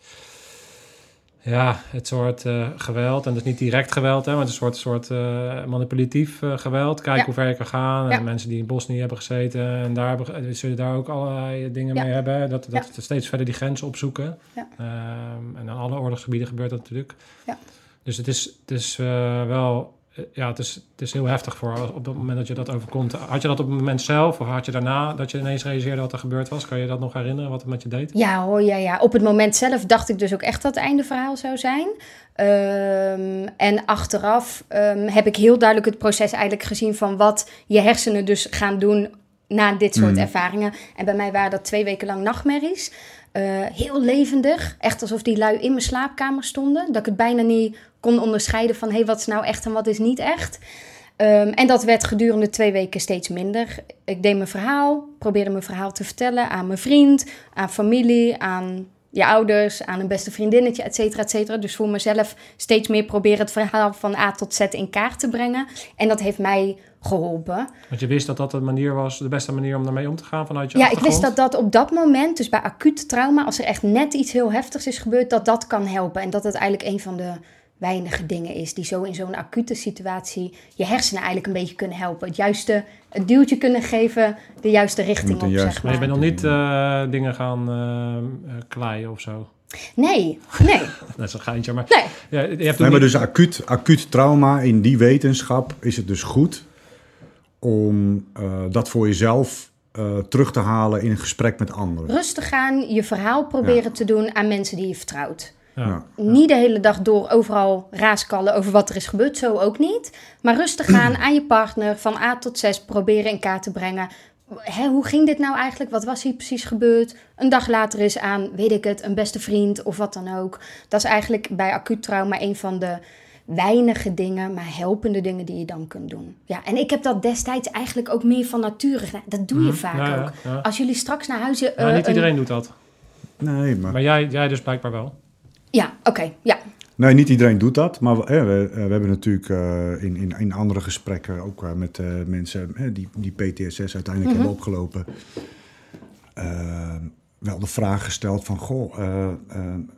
D: ja, het soort eh, geweld. En dus niet direct geweld, hè, maar het is een soort, soort eh, manipulatief eh, geweld. Kijk
B: Ja.
D: hoe ver je kan gaan.
B: Ja.
D: En mensen die in Bosnië hebben gezeten en daar hebben, zullen daar ook allerlei dingen
B: Ja.
D: mee hebben. Dat, dat steeds verder die grenzen opzoeken. Ehm, en aan alle oorlogsgebieden gebeurt dat natuurlijk.
B: Ja.
D: Dus het is, het is wel... eh, Ja, het is, het is heel heftig voor op het moment dat je dat overkomt. Had je dat op het moment zelf of had je daarna dat je ineens realiseerde wat er gebeurd was? Kan je dat nog herinneren, wat het met je deed?
B: Ja hoor, ja, ja. Op het moment zelf dacht ik dus ook echt dat het einde verhaal zou zijn. Ehm, en achteraf ehm, heb ik heel duidelijk het proces eigenlijk gezien van wat je hersenen dus gaan doen na dit soort
C: Mm.
B: ervaringen. En bij mij waren dat twee weken lang nachtmerries. Eh, heel levendig, echt alsof die lui in mijn slaapkamer stonden. Dat ik het bijna niet kon onderscheiden van hé, hey, wat is nou echt en wat is niet echt. Ehm, en dat werd gedurende twee weken steeds minder. Ik deed mijn verhaal, probeerde mijn verhaal te vertellen aan mijn vriend, aan familie, aan je ouders, aan een beste vriendinnetje, et cetera, et cetera. Dus voor mezelf steeds meer proberen het verhaal van A tot Z in kaart te brengen. En dat heeft mij geholpen.
D: Want je wist dat dat de manier was, de beste manier om daarmee om te gaan vanuit je
B: Ja, ik wist dat dat op dat moment, dus bij acuut trauma, als er echt net iets heel heftigs is gebeurd, dat dat kan helpen. En dat het eigenlijk een van de weinige dingen is die zo in zo'n acute situatie je hersenen eigenlijk een beetje kunnen helpen. Het juiste het duwtje kunnen geven, de juiste richting op,
C: juiste-
B: zeg
D: Maar je bent nog niet eh, dingen gaan eh, eh, kleien of zo.
B: Nee, nee,
D: Dat is een geintje, maar...
B: nee.
D: Ja, je hebt
C: Nee,
D: nog
C: maar
D: niet-
C: dus acuut, acuut trauma in die wetenschap is het dus goed om eh, dat voor jezelf eh, terug te halen in een gesprek met anderen.
B: Rustig aan je verhaal proberen te doen aan mensen die je vertrouwt.
D: Ja.
B: Niet de hele dag door overal raaskallen over wat er is gebeurd, zo ook niet. Maar rustig aan aan je partner van A tot Z proberen in kaart te brengen. Hè, hoe ging dit nou eigenlijk? Wat was hier precies gebeurd? Een dag later is aan, weet ik het, een beste vriend of wat dan ook. Dat is eigenlijk bij acuut trauma een van de weinige dingen, maar helpende dingen die je dan kunt doen. Ja, en ik heb dat destijds eigenlijk ook meer van nature gedaan. Dat doe je
D: Mhm.
B: vaak
D: Ja,
B: ook.
D: ja.
B: Als jullie straks naar huis... eh,
D: Ja, niet
B: een-
D: iedereen doet dat.
C: Nee, maar,
D: Maar jij, jij dus blijkbaar wel.
B: Ja, oké, ja.
C: nee, niet iedereen doet dat. Maar we, we, eh, we hebben natuurlijk eh, in, in, in andere gesprekken ook eh, met eh, mensen die, die PTSS uiteindelijk
B: Mhm.
C: hebben opgelopen. wel de vraag gesteld van, goh,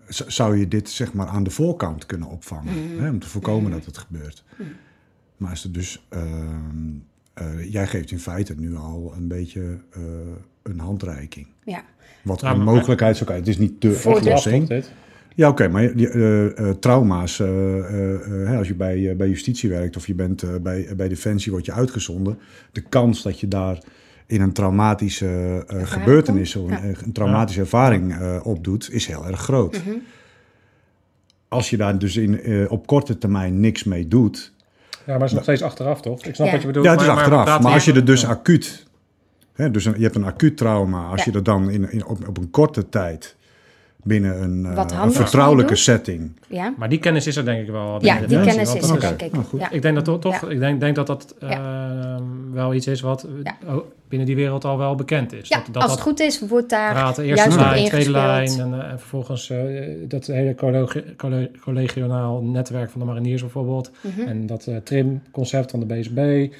C: zou je dit zeg maar aan de voorkant kunnen opvangen?
B: Mhm.
C: Hè, om te voorkomen dat het gebeurt. Maar is het dus, ehm, eh, jij geeft in feite nu al een beetje eh, een handreiking.
B: ja.
C: Wat
D: Ja,
C: een mogelijkheid zou kunnen. Het is niet de- oplossing. Ja, oké, maar eh, eh, trauma's, eh, hè, als je bij, eh, bij justitie werkt of je bent eh, bij, bij Defensie, word je uitgezonden. De kans dat je daar in een traumatische eh, gebeurtenis of een, een traumatische ervaring eh, opdoet, is heel erg groot.
B: Mhm.
C: Als je daar dus in, eh, op korte termijn niks mee doet,
D: Ja, maar het is nog steeds achteraf, toch? Ik snap
B: Ja.
D: wat je bedoelt.
C: ja, het is
D: maar-
C: achteraf. Maar als je er dus acuut, hè, dus een- je hebt een acuut trauma, als
B: Ja.
C: je er dan in, in, op, op een korte tijd binnen een, eh,
B: Wat
C: een
B: handigs
C: vertrouwelijke setting
B: ja.
D: Maar die kennis is er denk ik wel.
B: Ja,
D: binnen
B: die kennis is er, denk ik.
C: nou goed.
B: Ja.
D: Ik denk dat toch,
B: Ja.
D: ik denk, denk dat dat ehm, wel iets is wat
B: Ja.
D: oh, binnen die wereld al wel bekend is.
B: Ja,
D: dat, dat,
B: als het
D: dat
B: goed is, wordt daar
D: praten, eerste
B: juist
D: lijn, tweede lijn en, eh, en vervolgens eh, dat hele collegi- colle- collegiaal netwerk van de mariniers bijvoorbeeld
B: Mhm.
D: en dat eh, trim-concept van de BSB, die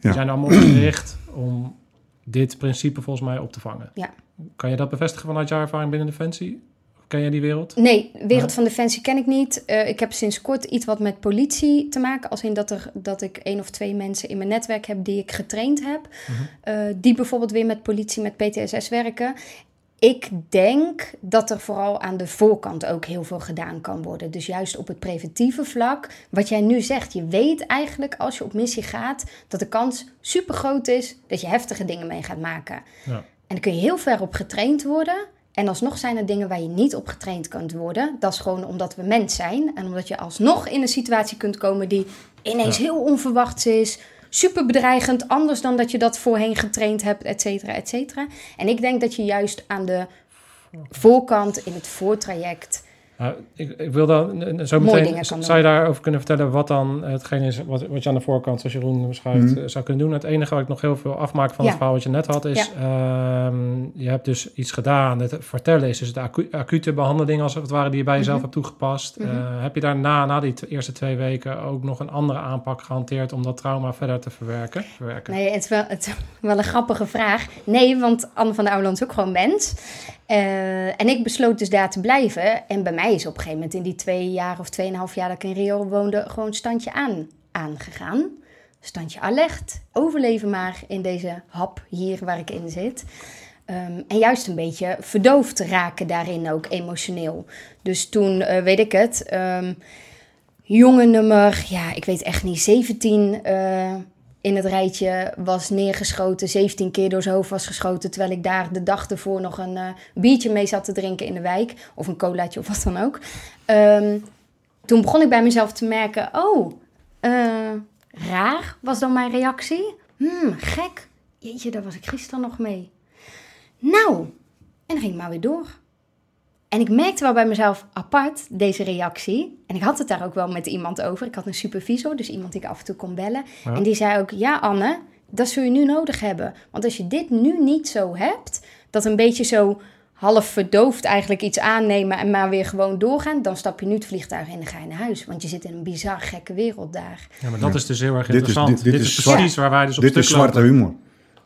C: Ja.
D: zijn allemaal opgericht om dit principe volgens mij op te vangen.
B: Ja.
D: Kan je dat bevestigen vanuit jouw ervaring binnen Defensie? Ken jij die wereld?
B: Nee, Wereld
D: Nee?
B: van Defensie ken ik niet. Eh, ik heb sinds kort iets wat met politie te maken. Als in dat, er, dat ik één of twee mensen in mijn netwerk heb die ik getraind heb. Eh, die bijvoorbeeld weer met politie, met PTSS werken. Ik denk dat er vooral aan de voorkant ook heel veel gedaan kan worden. Dus juist op het preventieve vlak. Wat jij nu zegt, je weet eigenlijk als je op missie gaat... dat de kans super groot is dat je heftige dingen mee gaat maken.
D: Ja.
B: En daar kun je heel ver op getraind worden. En alsnog zijn er dingen waar je niet op getraind kunt worden. Dat is gewoon omdat we mens zijn. En omdat je alsnog in een situatie kunt komen die ineens heel onverwachts is. Super bedreigend, anders dan dat je dat voorheen getraind hebt, et cetera, et cetera. En ik denk dat je juist aan de voorkant in het voortraject
D: Nou, ik, ik wil dan zo
B: Mooie
D: meteen. Zou je daarover kunnen vertellen wat dan hetgeen is wat, wat je aan de voorkant, zoals Jeroen beschrijft,
C: Mhm.
D: eh, zou kunnen doen? Het enige wat ik nog heel veel afmaak van
B: Ja.
D: het verhaal wat je net had, is: ehm, je hebt dus iets gedaan. Het vertellen is dus de acu- acute behandeling, als het ware, die je bij jezelf
B: Mhm.
D: hebt toegepast.
B: Mhm.
D: Eh, heb je daarna, na die eerste twee weken, ook nog een andere aanpak gehanteerd om dat trauma verder te verwerken? verwerken?
B: Nee, het is, wel, het is wel een grappige vraag. Nee, want Anne van der Ouwland is ook gewoon mens. Eh, en ik besloot dus daar te blijven. En bij mij is op een gegeven moment in die twee jaar of tweeënhalf jaar dat ik in Rio woonde, gewoon standje aan aangegaan. Standje alert. Overleven maar in deze hap hier waar ik in zit. Ehm, en juist een beetje verdoofd raken daarin ook emotioneel. Dus toen, eh, weet ik het, ehm, jongen nummer, ja, ik weet echt niet, 17 eh, in het rijtje was neergeschoten, 17 keer door zijn hoofd was geschoten, terwijl ik daar de dag ervoor nog een eh, biertje mee zat te drinken in de wijk, of een colaatje of wat dan ook. Ehm, toen begon ik bij mezelf te merken, oh, eh, raar was dan mijn reactie. Hmm, gek. Jeetje, daar was ik gisteren nog mee. Nou, en dan ging ik maar weer door. En ik merkte wel bij mezelf apart deze reactie. En ik had het daar ook wel met iemand over. Ik had een supervisor, dus iemand die ik af en toe kon bellen.
D: Ja.
B: En die zei ook: Ja, Anne, dat zul je nu nodig hebben. Want als je dit nu niet zo hebt, dat een beetje zo half verdoofd eigenlijk iets aannemen en maar weer gewoon doorgaan, dan stap je nu het vliegtuig in en ga je naar huis. Want je zit in een bizar gekke wereld daar.
D: Ja, maar dat
C: Ja.
D: is dus heel erg
C: Dit is-
D: interessant.
C: dit- dit is
D: precies waar wij dus op
C: Dit
D: stuk
C: is zwarte
D: lopen.
C: humor.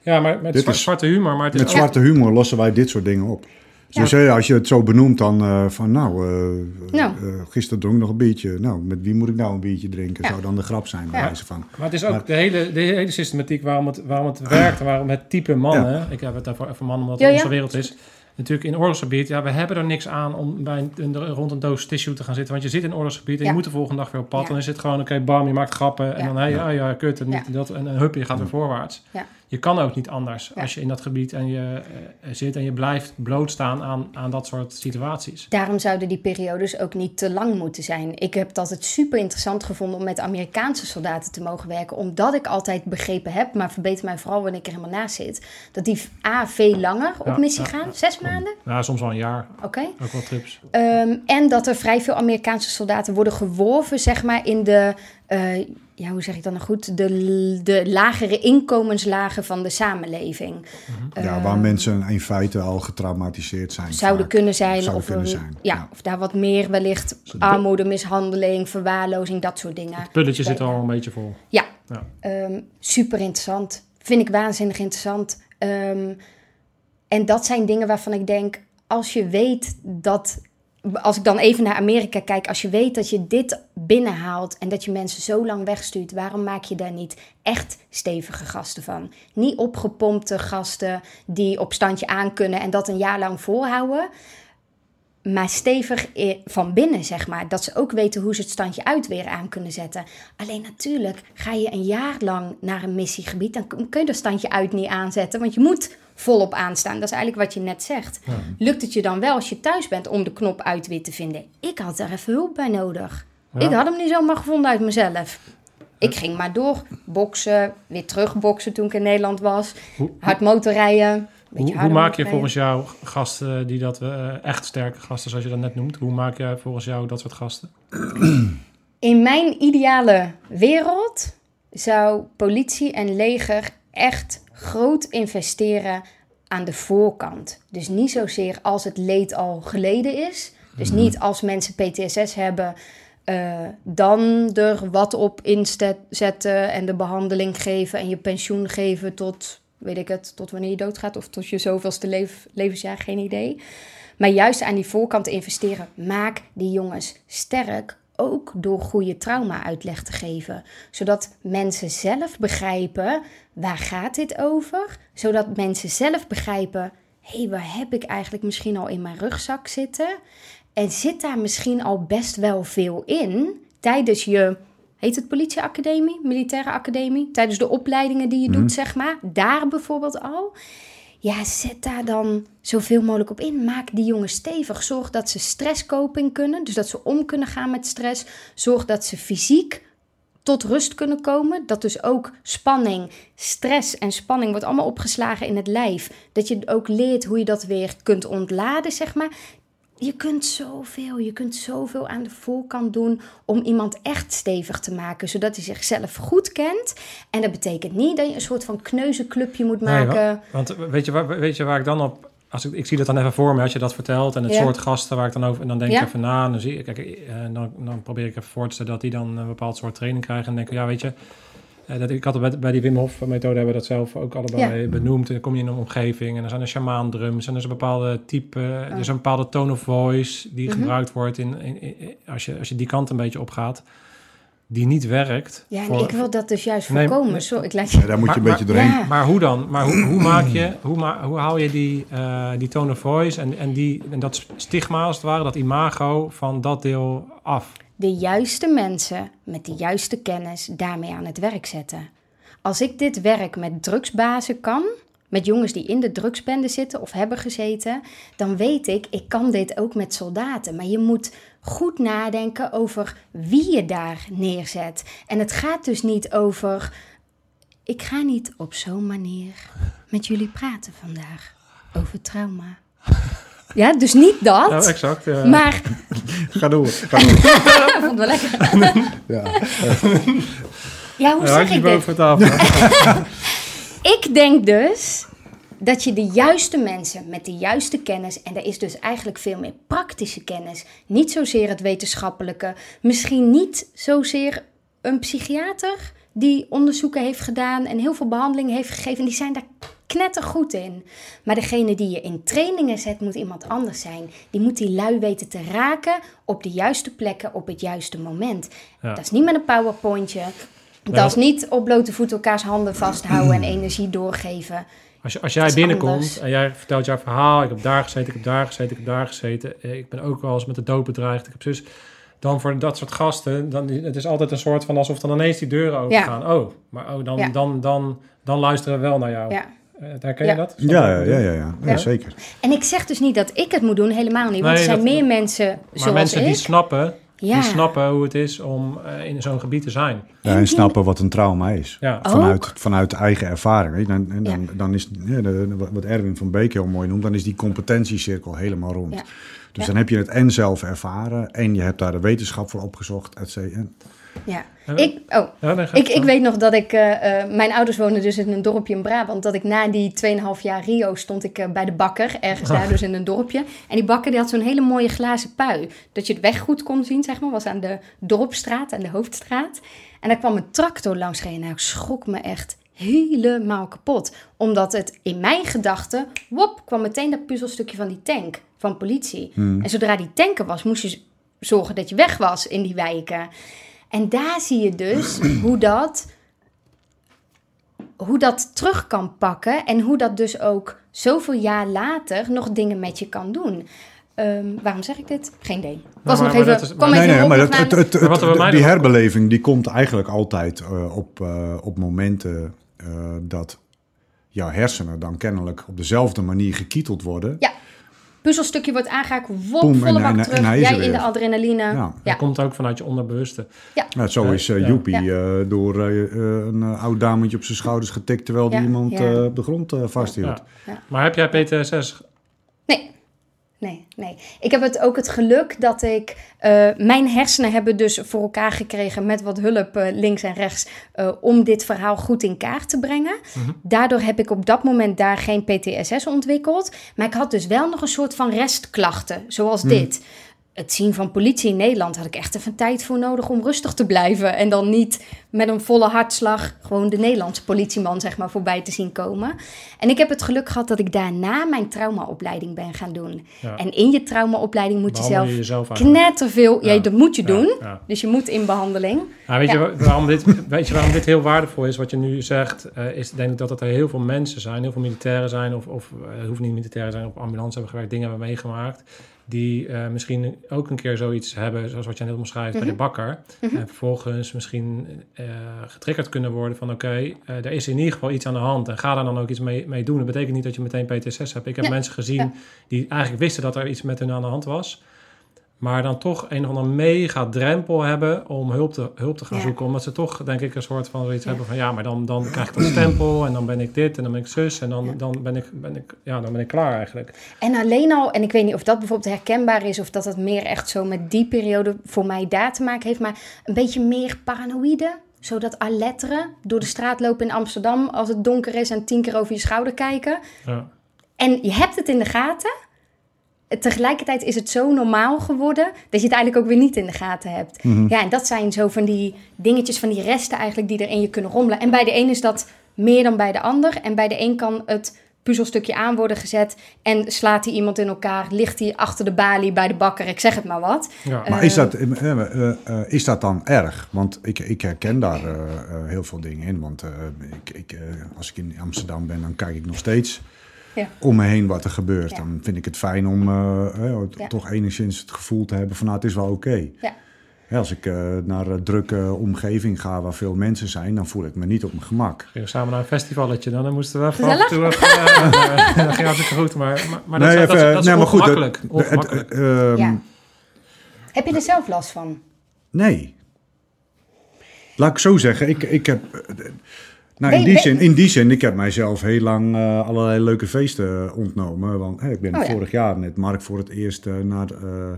D: Ja, maar met
C: Dit
D: zwa-
C: is-
D: zwarte humor. Maar het is
C: Met
D: ook-
C: zwarte humor lossen wij dit soort dingen op. Dus als je het zo benoemt, dan eh, van nou, eh,
B: Nou.
C: eh, gisteren dronk ik nog een biertje. Nou, met wie moet ik nou een biertje drinken?
B: Ja.
C: Zou dan de grap zijn, bij
B: Ja.
C: wijze van.
D: Maar het is ook
C: Maar-
D: de, hele, de hele systematiek waarom het, waarom het werkt en waarom het type mannen, ik heb het daarvoor even mannen omdat het onze wereld is, natuurlijk in oorlogsgebied, ja, we hebben er niks aan om bij een, rond een doos tissue te gaan zitten, want je zit in oorlogsgebied en
B: Ja.
D: je moet de volgende dag weer op pad,
B: Ja.
D: dan is het gewoon, oké, bam, je maakt grappen en dan, hé,
C: Ja.
D: ja, ja, kut, en, en dat, en, en hup, je gaat weer voorwaarts.
B: Ja.
D: Je kan ook niet anders
B: Ja.
D: als je in dat gebied en je eh, zit en je blijft blootstaan aan, aan dat soort situaties.
B: Daarom zouden die periodes ook niet te lang moeten zijn. Ik heb het altijd super interessant gevonden om met Amerikaanse soldaten te mogen werken. Omdat ik altijd begrepen heb, maar verbeter mij vooral wanneer ik er helemaal naast zit. Dat die A veel langer op
D: Ja,
B: missie
D: ja,
B: gaan. Zes maanden?
D: Ja, soms wel een jaar,
B: Oké.
D: ook wel trips.
B: Ehm, en dat er vrij veel Amerikaanse soldaten worden geworven, zeg maar, in de, eh, ja, hoe zeg ik dat nou goed, de, de lagere inkomenslagen van de samenleving.
C: Ja,
B: Eh,
C: waar mensen in feite al getraumatiseerd zijn.
B: Zouden
C: vaak.
B: kunnen zijn. Of,
C: kunnen
B: een-
C: zijn,
B: Ja,
C: ja.
B: of daar wat meer wellicht armoede, mishandeling, verwaarlozing, dat soort dingen.
D: Het pulletje zit
B: Ja.
D: al een beetje vol.
B: Ja,
D: Ja.
B: Ehm, super interessant. Vind ik waanzinnig interessant. Ehm, en dat zijn dingen waarvan ik denk, als je weet dat, als ik dan even naar Amerika kijk, als je weet dat je dit binnenhaalt en dat je mensen zo lang wegstuurt, waarom maak je daar niet echt stevige gasten van? Niet opgepompte gasten die op standje aan kunnen en dat een jaar lang volhouden. Maar stevig van binnen, zeg maar. Dat ze ook weten hoe ze het standje uit weer aan kunnen zetten. Alleen natuurlijk, ga je een jaar lang naar een missiegebied... dan kun je dat standje uit niet aanzetten. Want je moet volop aanstaan. Dat is eigenlijk wat je net zegt. Lukt het je dan wel als je thuis bent om de knop uit weer te vinden? Ik had daar even hulp bij nodig.
D: Ja.
B: Ik had hem niet zomaar gevonden uit mezelf. Ik ging maar door. Boksen, weer terug boksen toen ik in Nederland was. Hard motorrijden.
D: Hoe, hoe maak je volgens jou gasten die dat eh, echt sterke gasten, zoals je dat net noemt, hoe maak je volgens jou dat soort gasten?
B: In mijn ideale wereld zou politie en leger echt groot investeren aan de voorkant. Dus niet zozeer als het leed al geleden is. Dus niet als mensen PTSS hebben, eh, dan er wat op inzetten en de behandeling geven en je pensioen geven tot, weet ik het, tot wanneer je doodgaat of tot je zoveelste leef, levensjaar, geen idee. Maar juist aan die voorkant investeren. Maak die jongens sterk. Ook door goede trauma-uitleg te geven. Zodat mensen zelf begrijpen waar gaat dit over. Zodat mensen zelf begrijpen. Hé, hey, waar heb ik eigenlijk misschien al in mijn rugzak zitten? En zit daar misschien al best wel veel in tijdens je. Heet het politieacademie, militaire academie? Tijdens de opleidingen die je doet, zeg maar. Daar bijvoorbeeld al. Ja, zet daar dan zoveel mogelijk op in. Maak die jongens stevig. Zorg dat ze stresskoping kunnen. Dus dat ze om kunnen gaan met stress. Zorg dat ze fysiek tot rust kunnen komen. Dat dus ook spanning, stress en spanning wordt allemaal opgeslagen in het lijf. Dat je ook leert hoe je dat weer kunt ontladen, zeg maar. Je kunt zoveel, je kunt zoveel aan de voorkant doen om iemand echt stevig te maken, zodat hij zichzelf goed kent. En dat betekent niet dat je een soort van kneuzenclubje moet maken.
D: wa- want weet je, waar, weet je waar ik dan op... Als ik, ik zie dat dan even voor me als je dat vertelt. En het
B: Ja.
D: soort gasten waar ik dan over... En dan denk
B: Ja.
D: ik even na. En dan, zie ik, kijk, eh, dan, dan probeer ik even voor te stellen dat die dan een bepaald soort training krijgen. En denk ik, ja, weet je... eh, Dat, ik had het bij, bij die Wim Hof methode hebben we dat zelf ook allebei benoemd. En dan kom je in een omgeving en er zijn er shamaan drums en er is een bepaalde type, er is een bepaalde tone of voice die
B: Mhm.
D: gebruikt wordt in, in, in- als, je, als je die kant een beetje opgaat, die niet werkt.
B: Ja, en
D: voor-
B: ik wil dat dus juist
D: Nee,
B: voorkomen.
D: nee.
B: Sorry, ik laat je...
C: Ja, daar moet je een beetje doorheen.
B: Ja.
D: Maar hoe dan? Maar hoe, hoe maak je, hoe, ma hoe hou je die, eh, die tone of voice en, en, die, en dat stigma als het ware, dat imago van dat deel af?
B: De juiste mensen met de juiste kennis daarmee aan het werk zetten. Als ik dit werk met drugsbazen kan, met jongens die in de drugsbende zitten of hebben gezeten, dan weet ik, ik kan dit ook met soldaten. Maar je moet goed nadenken over wie je daar neerzet. En het gaat dus niet over, ik ga niet op zo'n manier met jullie praten vandaag over trauma. Ja, dus niet dat.
D: Ja, exact.
B: maar,
C: Ga door. Ga door.
B: ik vond het wel lekker.
C: Ja.
B: Ja, hoe zeg ik dit?
D: boven tafel.
B: Ik denk dus dat je de juiste mensen met de juiste kennis, en er is dus eigenlijk veel meer praktische kennis, niet zozeer het wetenschappelijke, misschien niet zozeer een psychiater die onderzoeken heeft gedaan en heel veel behandeling heeft gegeven, die zijn daar knettergoed in. Maar degene die je in trainingen zet, moet iemand anders zijn. Die moet die lui weten te raken op de juiste plekken op het juiste moment.
D: Ja.
B: Dat is niet met een powerpointje. Dat is niet op blote voet elkaars handen vasthouden en energie doorgeven.
D: Als, je, als jij binnenkomt
B: anders.
D: en jij vertelt jouw verhaal, ik heb daar gezeten, ik heb daar gezeten, ik heb daar gezeten, eh, ik ben ook wel eens met de dood bedreigd, ik heb zus. Dan voor dat soort gasten, dan, het is altijd een soort van alsof dan ineens die deuren open
B: Ja.
D: gaan. Oh, maar oh, dan,
B: Ja.
D: dan, dan, dan luisteren we wel naar jou.
B: Ja.
D: Eh, herken je
B: Ja.
D: dat?
C: Ja, ja, ja, ja, ja. ja,
B: Ja.
C: zeker.
B: En ik zeg dus niet dat ik het moet doen, helemaal niet. Want
D: Nee,
B: er zijn
D: dat-
B: meer mensen
D: Maar
B: zoals
D: mensen
B: ik.
D: die snappen,
B: ja.
D: die snappen hoe het is om eh, in zo'n gebied te zijn.
C: Ja, en snappen wat een trauma is.
D: Ja.
C: Vanuit, vanuit de eigen ervaring. weet je. Dan, en dan,
B: Ja.
C: dan is de, wat Erwin van Beek heel mooi noemt, dan is die competentiecirkel helemaal rond.
B: Ja.
C: Dus
B: Ja.
C: dan heb je het en zelf ervaren en je hebt daar de wetenschap voor opgezocht, et cetera. En-
B: Ja. Ik, oh,
D: Ja, nee, ga
B: ik, ik weet nog dat ik... eh, eh, mijn ouders woonden dus in een dorpje in Brabant. Dat ik na die 2,5 jaar Rio stond ik eh, bij de bakker. Ergens daar dus in een dorpje. En die bakker die had zo'n hele mooie glazen pui. Dat je het weg goed kon zien, zeg maar. Was aan de dorpstraat, aan de hoofdstraat. En daar kwam een tractor langs gereden. Nou, ik schrok me echt helemaal kapot. Omdat het in mijn gedachten... Wop, kwam meteen dat puzzelstukje van die tank van politie. En zodra die tanker was, moest je zorgen dat je weg was in die wijken. En daar zie je dus hoe dat, hoe dat terug kan pakken en hoe dat dus ook zoveel jaar later nog dingen met je kan doen. Ehm, waarom zeg ik dit? Geen idee. Was
D: maar-
B: nog
D: maar
B: even,
D: maar-
C: Nee, nee, maar het, het, het, die herbeleving die komt eigenlijk altijd eh, op, eh, op momenten eh, dat jouw hersenen dan kennelijk op dezelfde manier gekieteld worden.
B: Ja, puzzelstukje wordt aangehaakt, wop, volle bak
C: en-
B: terug.
C: en hij is er
B: Jij in
C: weer.
B: de adrenaline.
C: Ja.
B: Ja,
D: Dat komt ook vanuit je onderbewuste.
C: Nou, zo is
D: Ja.
C: Joepie
B: Ja.
C: eh, door een oud dametje op zijn schouders getikt terwijl die
B: Ja,
C: iemand
B: ja.
C: eh, op de grond eh, vasthield.
D: Ja. Maar heb jij PTSS?
B: Nee. Nee, nee. Ik heb het ook het geluk dat ik... eh, mijn hersenen hebben dus voor elkaar gekregen met wat hulp eh, links en rechts... eh, om dit verhaal goed in kaart te brengen. Daardoor heb ik op dat moment daar geen PTSS ontwikkeld. Maar ik had dus wel nog een soort van restklachten, zoals dit. Het zien van politie in Nederland had ik echt even tijd voor nodig om rustig te blijven. En dan niet met een volle hartslag gewoon de Nederlandse politieman zeg maar voorbij te zien komen. En ik heb het geluk gehad dat ik daarna mijn traumaopleiding ben gaan doen.
D: Ja.
B: En in je traumaopleiding moet je
D: Behandel
B: zelf
D: je
B: knetterveel... Ja,
D: Ja.
B: dat moet je
D: Ja,
B: doen. Dus je moet in behandeling.
D: Nou, weet, je, waarom dit, weet je waarom dit heel waardevol is, wat je nu zegt? eh, is denk ik dat er heel veel mensen zijn, heel veel militairen zijn, of, of eh, het hoeft niet militairen zijn, op ambulance hebben gewerkt, dingen hebben meegemaakt. Die eh, misschien ook een keer zoiets hebben, zoals wat jij net omschrijft bij de
B: Mhm.
D: bakker.
B: Mhm.
D: En vervolgens misschien eh, getriggerd kunnen worden van oké, eh, er is in ieder geval iets aan de hand. En ga daar dan ook iets mee, mee doen. Dat betekent niet dat je meteen PTSS hebt. Ik heb
B: Ja,
D: mensen gezien
B: ja.
D: die eigenlijk wisten dat er iets met hun aan de hand was. Maar dan toch een of andere mega drempel hebben om hulp te, hulp te gaan
B: Ja.
D: zoeken. Omdat ze toch, denk ik, een soort van zoiets
B: Ja.
D: hebben van... ja, maar dan, dan krijg ik een stempel en dan ben ik dit en dan ben ik zus... en dan,
B: Ja.
D: dan, ben, ik, ben, ik, ja, dan ben ik klaar eigenlijk.
B: En alleen al, en ik weet niet of dat bijvoorbeeld herkenbaar is, of dat dat meer echt zo met die periode voor mij daar te maken heeft, maar een beetje meer paranoïde. Zodat aletteren door de straat lopen in Amsterdam als het donker is en tien keer over je schouder kijken.
D: Ja.
B: En je hebt het in de gaten. Tegelijkertijd is het zo normaal geworden dat je het eigenlijk ook weer niet in de gaten hebt. Ja, en dat zijn zo van die dingetjes, van die resten eigenlijk die er in je kunnen rommelen. En bij de een is dat meer dan bij de ander. En bij de een kan het puzzelstukje aan worden gezet en slaat hij iemand in elkaar, ligt hij achter de balie bij de bakker, ik zeg het maar wat.
D: Ja.
C: Maar is dat, eh, eh, eh, is dat dan erg? Want ik, ik herken daar eh, eh, heel veel dingen in. Want eh, ik, ik, eh, als ik in Amsterdam ben, dan kijk ik nog steeds
B: Ja.
C: om me heen wat er gebeurt.
B: Ja.
C: Dan vind ik het fijn om eh, eh,
B: Ja.
C: toch enigszins het gevoel te hebben van nou, het is wel oké. Als ik eh, naar een drukke omgeving ga waar veel mensen zijn, dan voel ik me niet op mijn gemak.
D: Gingen we samen naar een festivalletje dan. Dan moesten we even
B: Gezellig.
D: af en toe even... maar dat ging hartstikke goed, maar, maar, maar dat,
C: Nee,
D: is- dat, is-
C: even,
D: dat is
C: nee, maar goed,
D: ongemakkelijk.
C: het-
D: ongemakkelijk.
C: het- ehm,
B: Ja. Heb je er zelf last van?
C: Nee. Laat ik zo zeggen, ik, ik heb... eh, Nou, in
B: Ben-
C: die,
B: ben-
C: zin, in die zin, ik heb mijzelf heel lang eh, allerlei leuke feesten ontnomen. Want hè, ik ben
B: Oh ja.
C: vorig jaar met Mark voor het eerst eh, naar eh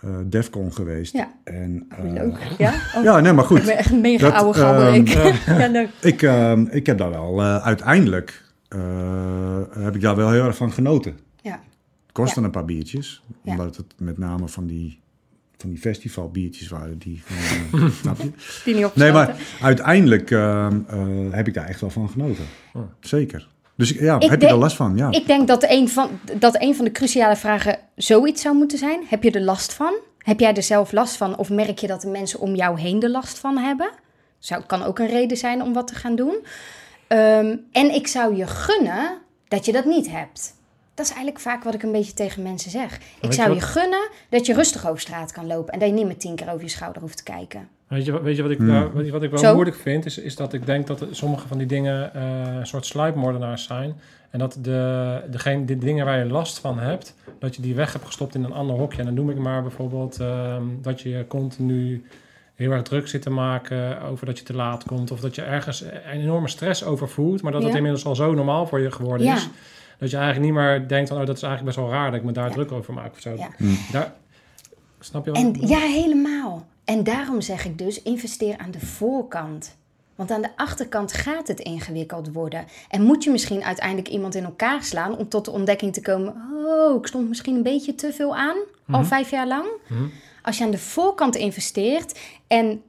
C: eh, Defcon geweest.
B: Ja.
C: En, eh,
B: Leuk. Ja? Oh,
C: Ja, nee, maar
B: Ik
C: goed.
B: ben echt een mega
C: Dat,
B: oude
C: ehm,
B: ik. ja, leuk.
C: Ik, eh, ik heb daar wel eh, uiteindelijk eh, heb ik daar wel heel erg van genoten.
B: Ja.
C: Het kostte
B: Ja.
C: een paar biertjes,
B: Ja.
C: omdat het met name van die, van die festivalbiertjes waren. Die, eh, snap je?
B: Die niet
C: Nee, maar uiteindelijk ehm, eh, heb ik daar echt wel van genoten.
D: Oh.
C: Zeker. Dus ja,
B: Ik
C: heb je er last van? Ja.
B: Ik denk dat een, van, dat een van de cruciale vragen zoiets zou moeten zijn. Heb je er last van? Heb jij er zelf last van? Of merk je dat de mensen om jou heen er last van hebben? Zou, kan ook een reden zijn om wat te gaan doen. Ehm, en ik zou je gunnen dat je dat niet hebt. Dat is eigenlijk vaak wat ik een beetje tegen mensen zeg. Ik zou
D: je wat-
B: gunnen dat je rustig over straat kan lopen. En dat je niet met tien keer over je schouder hoeft te kijken.
D: Weet je, wat- weet je wat ik,
C: Hmm.
D: daar- wat, wat ik wel
B: Zo.
D: moeilijk vind? Is, is dat ik denk dat sommige van die dingen eh, een soort sluipmoordenaars zijn. En dat de, degene, de dingen waar je last van hebt, dat je die weg hebt gestopt in een ander hokje. En dan noem ik maar bijvoorbeeld ehm, dat je continu heel erg druk zit te maken over dat je te laat komt. Of dat je ergens een enorme stress over voelt, maar dat het
B: Ja.
D: inmiddels al zo normaal voor je geworden
B: Ja.
D: is. Dat je eigenlijk niet meer denkt van, oh, dat is eigenlijk best wel raar dat ik me daar
B: Ja.
D: druk over maak of zo.
B: Ja.
D: Daar, snap je wat
B: En
D: ik bedoel?
B: ja, helemaal. En daarom zeg ik dus, investeer aan de voorkant. Want aan de achterkant gaat het ingewikkeld worden. En moet je misschien uiteindelijk iemand in elkaar slaan om tot de ontdekking te komen: oh, ik stond misschien een beetje te veel aan, al vijf jaar lang.
D: Mhm.
B: Als je aan de voorkant investeert en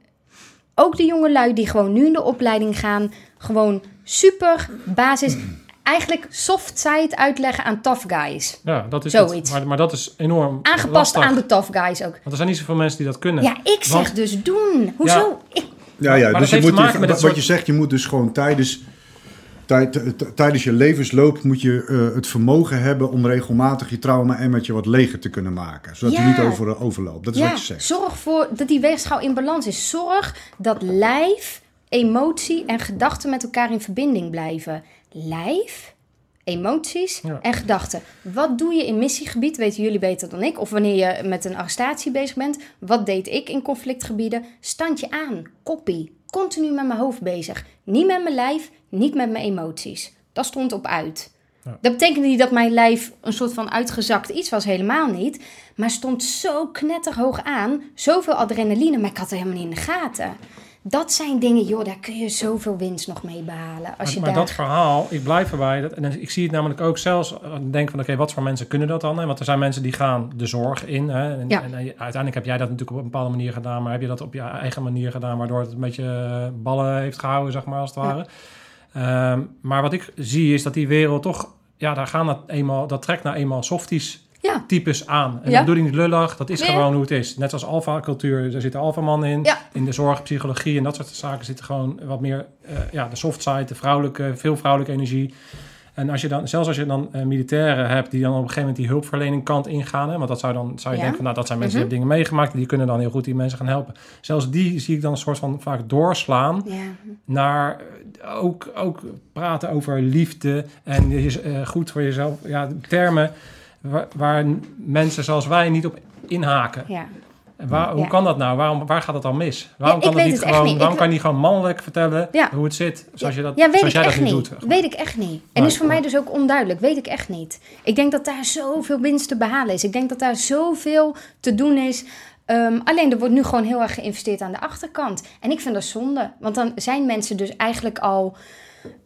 B: ook de jongelui die gewoon nu in de opleiding gaan, gewoon super basis, eigenlijk soft side uitleggen aan tough guys.
D: Ja, dat is
B: Zoiets.
D: het. Maar, maar dat is enorm
B: Aangepast
D: lastig.
B: aan de tough guys ook.
D: Want er zijn niet zoveel mensen die dat kunnen.
B: Ja, ik zeg
D: Want-
B: dus doen. Hoezo? Ik,
C: Ja, ja
D: Maar
C: dus je moet,
D: met
C: wat
D: soort-
C: je zegt, je moet dus gewoon tijdens, tijd, tijdens je levensloop moet je eh, het vermogen hebben om regelmatig je trauma-emmertje wat leger te kunnen maken. Zodat
B: Ja.
C: je niet over, overloopt. Dat is
B: ja,
C: wat je zegt.
B: zorg voor dat die weegschaal in balans is. Zorg dat lijf, emotie en gedachten met elkaar in verbinding blijven. Lijf, emoties
D: Ja.
B: en gedachten. Wat doe je in missiegebied? Weten jullie beter dan ik. Of wanneer je met een arrestatie bezig bent. Wat deed ik in conflictgebieden? Standje aan, koppie. Continu met mijn hoofd bezig. Niet met mijn lijf, niet met mijn emoties. Dat stond op uit.
D: Ja.
B: Dat betekende niet dat mijn lijf een soort van uitgezakt iets was, helemaal niet. Maar stond zo knetterhoog aan, zoveel adrenaline, maar ik had het helemaal niet in de gaten. Dat zijn dingen, joh, daar kun je zoveel winst nog mee behalen. Als
D: Maar,
B: je
D: maar
B: daar...
D: dat verhaal, ik blijf erbij. Dat, en ik zie het namelijk ook zelfs. eh, Denk van, oké, wat voor mensen kunnen dat dan? Hè? Want er zijn mensen die gaan de zorg in. Hè? En,
B: Ja.
D: en, eh, uiteindelijk heb jij dat natuurlijk op een bepaalde manier gedaan. Maar heb je dat op je eigen manier gedaan, waardoor het een beetje eh, ballen heeft gehouden, zeg maar, als het
B: Ja.
D: ware. Ehm, maar wat ik zie is dat die wereld toch, ja, daar gaan dat eenmaal, dat trekt nou eenmaal softies
B: Ja,
D: types aan. En
B: Ja.
D: dat bedoel ik niet lullig, dat is
B: Nee.
D: gewoon hoe het is. Net als alfa-cultuur, daar zitten alfamannen in.
B: Ja.
D: In de zorg, psychologie en dat soort zaken zitten gewoon wat meer... eh, ja, de soft side, de vrouwelijke, veel vrouwelijke energie. En als je dan, zelfs als je dan eh, militairen hebt die dan op een gegeven moment die hulpverlening kant ingaan, hè, want dat zou dan zou je denken van nou dat zijn mensen
B: Mhm.
D: die hebben dingen meegemaakt, die kunnen dan heel goed die mensen gaan helpen. Zelfs die zie ik dan een soort van vaak doorslaan naar eh, ook, ook praten over liefde en goed voor jezelf. Ja, termen waar, waar mensen zoals wij niet op inhaken.
B: ja.
D: Waar, hoe
B: Ja.
D: kan dat nou? Waarom, waar gaat het dan mis? Waarom kan het
B: weet
D: niet
B: het
D: gewoon?
B: niet.
D: Waarom
B: Ik-
D: kan je niet gewoon mannelijk vertellen
B: Ja.
D: hoe het zit, zoals je dat,
B: Ja,
D: zoals jij dat
B: niet.
D: doet?
B: Weet ik echt niet. En
D: Nee,
B: is voor mij dus ook onduidelijk. Weet ik echt niet. Ik denk dat daar zoveel winst te behalen is. Ik denk dat daar zoveel te doen is. Ehm, alleen er wordt nu gewoon heel erg geïnvesteerd aan de achterkant. En ik vind dat zonde. Want dan zijn mensen dus eigenlijk al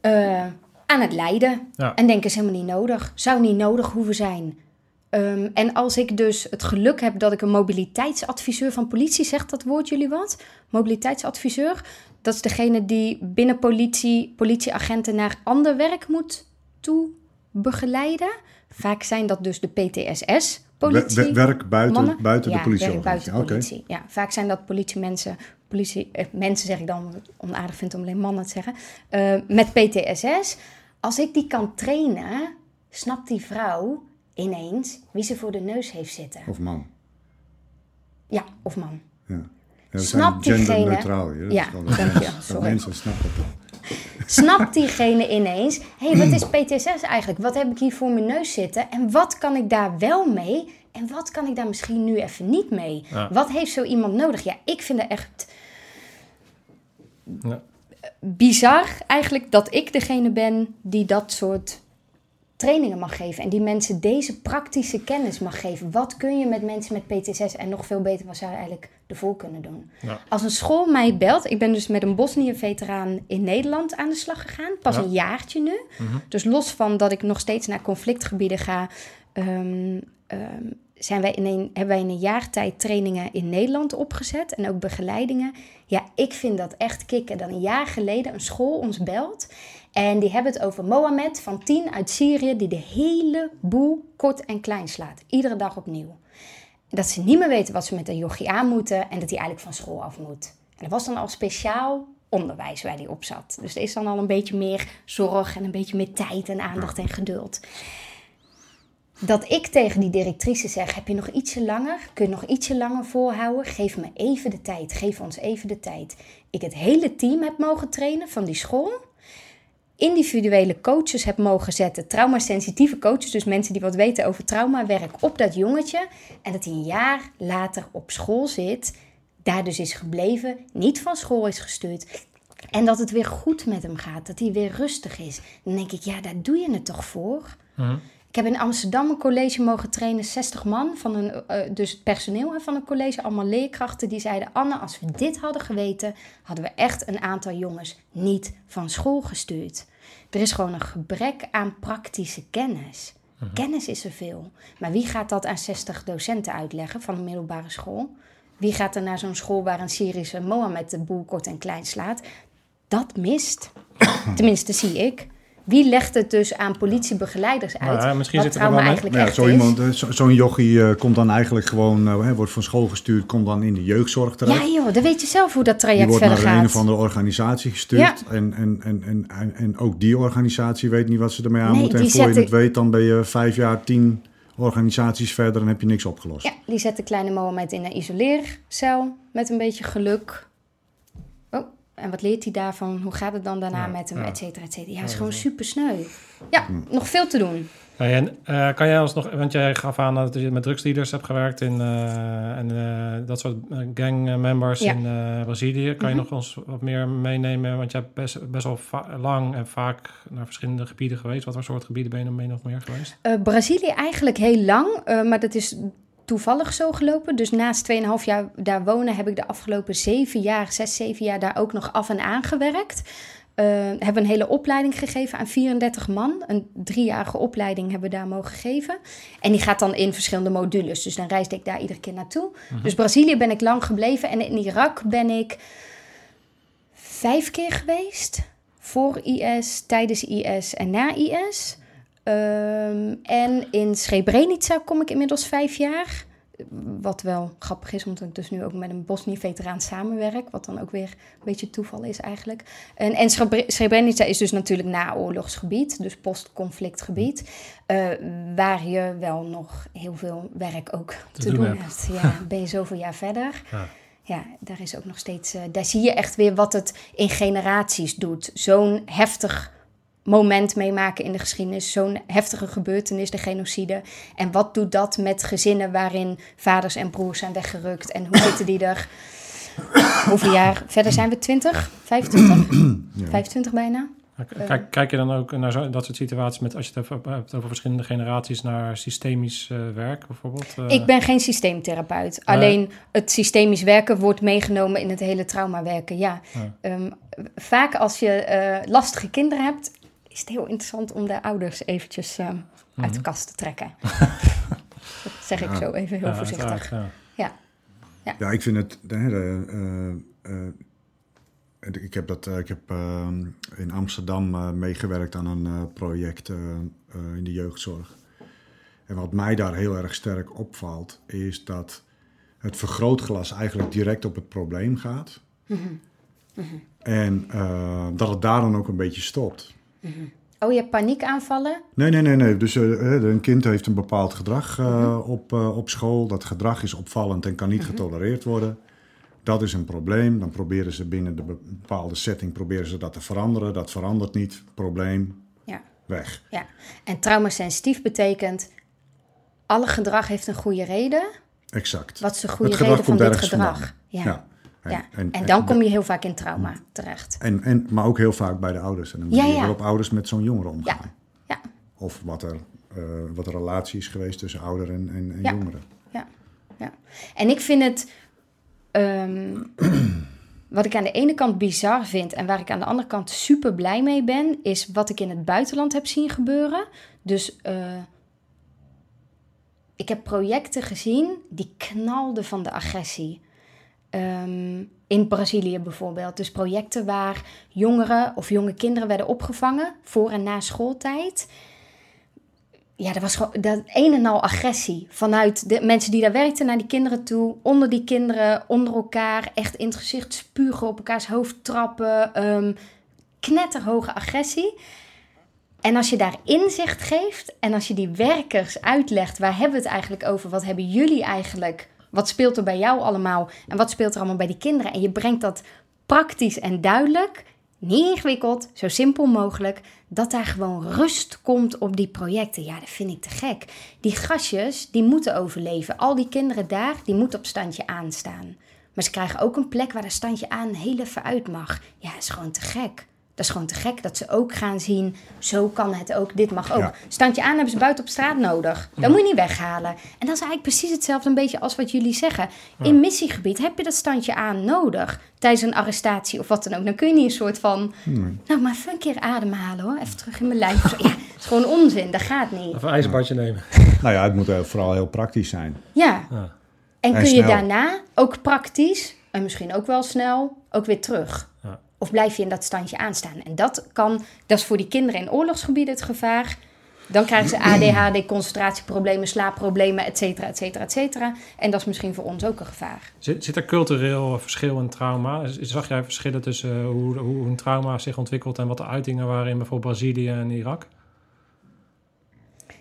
B: eh, aan het lijden. En denken is helemaal niet nodig. Zou niet nodig hoeven zijn. Ehm, en als ik dus het geluk heb dat ik een mobiliteitsadviseur van politie, zegt dat woord jullie wat? Mobiliteitsadviseur. Dat is degene die binnen politie, politieagenten naar ander werk moet toe begeleiden. Vaak zijn dat dus de PTSS, politie.
C: We- werk buiten,
B: mannen.
C: buiten
B: ja,
C: de politie.
B: werk buiten de
C: Oké.
B: politie. Ja, vaak zijn dat politiemensen, politie, eh, mensen zeg ik dan, omdat ik het onaardig vind om alleen mannen te zeggen, eh, met PTSS. Als ik die kan trainen, snapt die vrouw ineens wie ze voor de neus heeft zitten.
C: Of man.
B: Ja, of man.
C: Ja. Ja,
B: Snapt diegene-. Ja, Sorry.
C: Mensen snappen dat.
B: Snapt diegene ineens, hé, hey, wat is PTSS eigenlijk? Wat heb ik hier voor mijn neus zitten? En wat kan ik daar wel mee? En wat kan ik daar misschien nu even niet mee?
D: Ja.
B: Wat heeft zo iemand nodig? Ja, ik vind het echt
D: Ja.
B: bizar eigenlijk dat ik degene ben die dat soort trainingen mag geven. En die mensen deze praktische kennis mag geven. Wat kun je met mensen met PTSS en nog veel beter wat zou je eigenlijk ervoor kunnen doen?
D: Ja.
B: Als een school mij belt, ik ben dus met een Bosnië-veteraan in Nederland aan de slag gegaan. Pas
D: Ja.
B: een jaartje nu.
D: Mhm.
B: Dus los van dat ik nog steeds naar conflictgebieden ga, ehm, ehm, zijn wij in een, hebben wij in een jaar tijd trainingen in Nederland opgezet en ook begeleidingen. Ja, ik vind dat echt kicken. Dan een jaar geleden een school ons belt en die hebben het over Mohammed van 10 uit Syrië die de hele boel kort en klein slaat. Iedere dag opnieuw. Dat ze niet meer weten wat ze met een jochie aan moeten en dat hij eigenlijk van school af moet. En dat was dan al speciaal onderwijs waar hij op zat. Dus er is dan al een beetje meer zorg en een beetje meer tijd en aandacht en geduld. Dat ik tegen die directrice zeg: heb je nog ietsje langer? Kun je nog ietsje langer volhouden? Geef me even de tijd. Geef ons even de tijd. Ik het hele team heb mogen trainen van die school. Individuele coaches heb mogen zetten. Traumasensitieve coaches, dus mensen die wat weten over traumawerk, op dat jongetje. En dat hij een jaar later op school zit. Daar dus is gebleven. Niet van school is gestuurd. En dat het weer goed met hem gaat. Dat hij weer rustig is. Dan denk ik, ja, daar doe je het toch voor?
D: Mhm.
B: Ik heb in Amsterdam een college mogen trainen, 60 man, van een, eh, dus het personeel van een college, allemaal leerkrachten, die zeiden, Anne, als we dit hadden geweten, hadden we echt een aantal jongens niet van school gestuurd. Er is gewoon een gebrek aan praktische kennis. Kennis is er veel. Maar wie gaat dat aan 60 docenten uitleggen van een middelbare school? Wie gaat er naar zo'n school waar een Syrische Mohammed de boel kort en klein slaat? Dat mist. Tenminste, zie ik. Wie legt het dus aan politiebegeleiders uit?
D: Nou misschien
B: wat
D: zit er wel
B: trauma eigenlijk
C: ja, zo iemand, eh, zo- zo'n jochie eh, komt dan eigenlijk gewoon, eh, hè, wordt van school gestuurd, komt dan in de jeugdzorg terecht.
B: Ja joh, dan weet je zelf hoe dat
C: Die
B: traject
C: wordt
B: verder
C: naar een
B: gaat.
C: of andere organisatie gestuurd. En, en, en, en, en, en ook die organisatie weet niet wat ze ermee aan
B: Nee,
C: moeten. En voor je het weet, dan ben je vijf jaar, tien organisaties verder en heb je niks opgelost.
B: Ja, die zet de kleine Mohammed in een isoleercel met een beetje geluk. En wat leert hij daarvan? Hoe gaat het dan daarna
D: Ja,
B: met hem,
D: ja.
B: et cetera, et cetera. Ja, is gewoon super sneu. Ja, nog veel te doen.
D: Hey, en, eh, kan jij ons nog, want jij gaf aan dat je met drugsdealers hebt gewerkt in, eh, en eh, dat soort gangmembers
B: Ja.
D: in eh, Brazilië. Kan je
B: Mhm.
D: nog ons wat meer meenemen? Want je hebt best, best wel lang en vaak naar verschillende gebieden geweest. Wat voor soort gebieden ben je nog mee nog meer geweest?
B: Eh, Brazilië eigenlijk heel lang, eh, maar dat is toevallig zo gelopen. Dus naast 2,5 jaar daar wonen heb ik de afgelopen zeven jaar, zes, zeven jaar daar ook nog af en aan gewerkt. Eh hebben een hele opleiding gegeven aan 34 man. Een driejarige opleiding hebben we daar mogen geven. En die gaat dan in verschillende modules. Dus dan reisde ik daar iedere keer naartoe. Dus Brazilië ben ik lang gebleven. En in Irak ben ik vijf keer geweest. Voor IS, tijdens IS en na IS. Ehm, en in Srebrenica kom ik inmiddels vijf jaar. wat wel grappig is, omdat ik dus nu ook met een Bosnië-veteraan samenwerk. Wat dan ook weer een beetje toeval is eigenlijk. En, en Srebre- Srebrenica is dus natuurlijk naoorlogsgebied, dus postconflictgebied. eh, waar je wel nog heel veel werk ook te,
D: doen
B: doen,
D: hebt.
B: hebt. Ja, ben je zoveel jaar verder.
D: Ja.
B: Ja, daar is ook nog steeds. eh, daar zie je echt weer wat het in generaties doet. Zo'n heftig moment meemaken in de geschiedenis, zo'n heftige gebeurtenis, de genocide. En wat doet dat met gezinnen waarin vaders en broers zijn weggerukt? En hoe zitten die er? Hoeveel jaar verder zijn we? 20? 25? 25 bijna?
D: Kijk, kijk je dan ook naar zo, dat soort situaties met, als je het over- hebt over verschillende generaties, naar systemisch eh, werk bijvoorbeeld? Eh,
B: Ik ben geen systeemtherapeut. Alleen het systemisch werken wordt meegenomen in het hele traumawerken. Ja.
D: Ja.
B: Ehm, vaak als je eh, lastige kinderen hebt, is het heel interessant om de ouders eventjes ehm, uit de kast te trekken. dat zeg ik zo even heel
D: ja,
B: voorzichtig.
D: ja.
B: Ja.
C: Ja, ik vind het. hè, de, eh, eh, ik heb, dat, eh, ik heb in Amsterdam eh, meegewerkt aan een eh, project in de jeugdzorg. En wat mij daar heel erg sterk opvalt, is dat het vergrootglas eigenlijk direct op het probleem gaat. En eh, dat het daar dan ook een beetje stopt.
B: Oh, je hebt paniekaanvallen?
C: Nee, nee, nee, nee. Dus eh, eh, een kind heeft een bepaald gedrag eh, op, eh, op school. Dat gedrag is opvallend en kan niet getolereerd worden. Dat is een probleem. Dan proberen ze binnen de be- bepaalde setting proberen ze dat te veranderen. Dat verandert niet. Probleem,
B: Ja.
C: weg.
B: ja. En traumasensitief betekent, alle gedrag heeft een goede reden.
C: Exact.
B: Wat is de goede
C: Het
B: reden van dit gedrag?
C: vandaan.
B: Ja.
C: Ja. En,
B: ja.
C: en-
B: En
C: en-
B: dan kom je heel vaak in trauma terecht.
C: En, en, maar ook heel vaak bij de ouders. En dan
B: Ja,
C: moet je
B: ja.
C: waarop ouders met zo'n jongere omgaan.
B: Ja.
C: Of wat er, eh, wat er relatie is geweest tussen ouder en, en, jongeren.
B: ja, ja. En ik vind het. ehm, wat ik aan de ene kant bizar vind en waar ik aan de andere kant super blij mee ben, is wat ik in het buitenland heb zien gebeuren. Dus eh, ik heb projecten gezien die knalden van de agressie. Ehm, in Brazilië bijvoorbeeld. Dus projecten waar jongeren of jonge kinderen werden opgevangen voor en na schooltijd ja, er was gewoon dat een en al agressie vanuit de mensen die daar werkten naar die kinderen toe, onder die kinderen, onder elkaar, echt in het gezicht spugen, op elkaars hoofd trappen, ehm, knetterhoge agressie. En als je daar inzicht geeft en als je die werkers uitlegt, waar hebben we het eigenlijk over? Wat hebben jullie eigenlijk? Wat speelt er bij jou allemaal? En wat speelt er allemaal bij die kinderen? En je brengt dat praktisch en duidelijk, niet ingewikkeld, zo simpel mogelijk, dat daar gewoon rust komt op die projecten. Ja, dat vind ik te gek. Die gastjes, die moeten overleven. Al die kinderen daar, die moeten op standje aanstaan. Maar ze krijgen ook een plek waar dat standje aan heel even uit mag. Ja, is gewoon te gek. Dat is gewoon te gek dat ze ook gaan zien, zo kan het ook, dit mag ook.
C: Ja.
B: Standje aan hebben ze buiten op straat nodig. Dat moet je niet weghalen. En dat is eigenlijk precies hetzelfde een beetje als wat jullie zeggen. In missiegebied heb je dat standje aan nodig. Tijdens een arrestatie of wat dan ook. Dan kun je niet een soort van, nou maar even een keer ademhalen hoor. Even terug in mijn lijf. of. Ja, het is gewoon onzin. Dat gaat niet.
D: Even een ijsbadje nemen.
C: Nou ja, het moet vooral heel praktisch zijn.
B: Ja.
D: Ja.
B: En
C: En
B: kun je daarna ook praktisch, en misschien ook wel snel, ook weer terug?
D: Ja.
B: Of blijf je in dat standje aanstaan? En dat kan, dat is voor die kinderen in oorlogsgebieden het gevaar. Dan krijgen ze ADHD, concentratieproblemen, slaapproblemen, et cetera, et cetera, et cetera. En dat is misschien voor ons ook een gevaar.
D: Zit, zit er cultureel verschil in trauma? Zag jij verschillen tussen eh, hoe, hoe een trauma zich ontwikkelt en wat de uitingen waren in bijvoorbeeld Brazilië en Irak?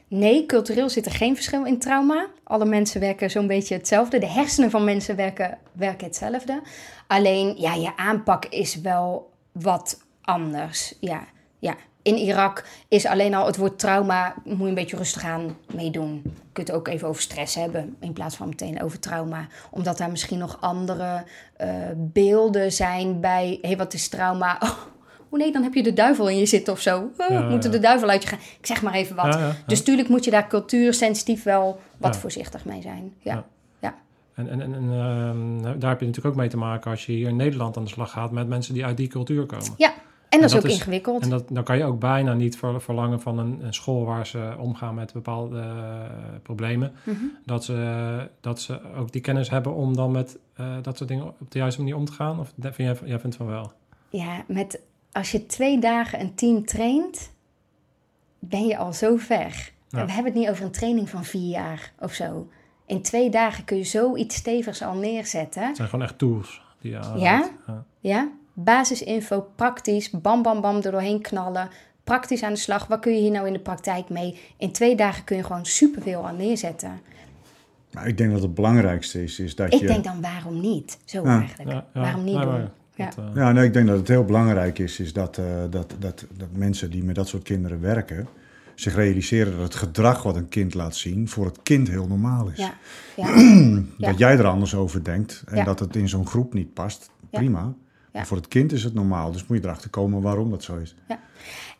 B: Nee, cultureel zit er geen verschil in trauma. Alle mensen werken zo'n beetje hetzelfde. De hersenen van mensen werken, werken hetzelfde. Alleen, ja, je aanpak is wel wat anders. Ja, ja. In Irak is alleen al het woord trauma, moet je een beetje rustig aan meedoen. Je kunt ook even over stress hebben, in plaats van meteen over trauma. Omdat daar misschien nog andere eh, beelden zijn bij, hé, wat is trauma? Oh, nee, dan heb je de duivel in je zitten of zo. Oh,
D: Ja,
B: moet
D: ja.
B: de duivel uit je gaan? Ik zeg maar even wat. Dus tuurlijk moet je daar cultuursensitief wel wat voorzichtig mee zijn. Ja.
D: En, en, en en, ehm, daar heb je natuurlijk ook mee te maken als je hier in Nederland aan de slag gaat met mensen die uit die cultuur komen.
B: Ja. En dat is
D: dat
B: ook
D: is-
B: ingewikkeld.
D: En dat, dan kan je ook bijna niet ver- verlangen van een, een school waar ze omgaan met bepaalde eh, problemen.
B: Mhm.
D: Dat, ze, dat ze ook die kennis hebben om dan met eh, dat soort dingen op de juiste manier om te gaan. Of vind jij, jij vindt van wel?
B: Ja, met, als je twee dagen een team traint, ben je al zo ver.
D: Ja.
B: We hebben het niet over een training van vier jaar of zo. In twee dagen kun je zoiets stevigs al neerzetten.
D: Het zijn gewoon echt tools. Die je.
B: Ja?
D: ja.
B: Ja? Basisinfo, praktisch, bam, bam, bam, er doorheen knallen. Praktisch aan de slag. Wat kun je hier nou in de praktijk mee? In twee dagen kun je gewoon superveel aan neerzetten.
C: Maar ik denk dat het belangrijkste is, is dat
B: Ik
C: je...
B: denk dan, waarom niet? Zo
C: Ja.
B: eigenlijk.
D: Ja, ja.
B: Waarom niet doen? Ja.
D: dat, eh,
C: Ja, nee, ik denk dat het heel belangrijk is, is dat, eh, dat, dat, dat mensen die met dat soort kinderen werken... zich realiseren dat het gedrag wat een kind laat zien... voor het kind heel normaal is.
B: Ja, ja, ja.
C: Dat jij er anders over denkt en
B: Ja.
C: dat het in zo'n groep niet past,
B: Ja.
C: prima.
B: Ja.
C: Maar voor het kind is het normaal, dus moet je erachter komen waarom dat zo is.
B: Ja.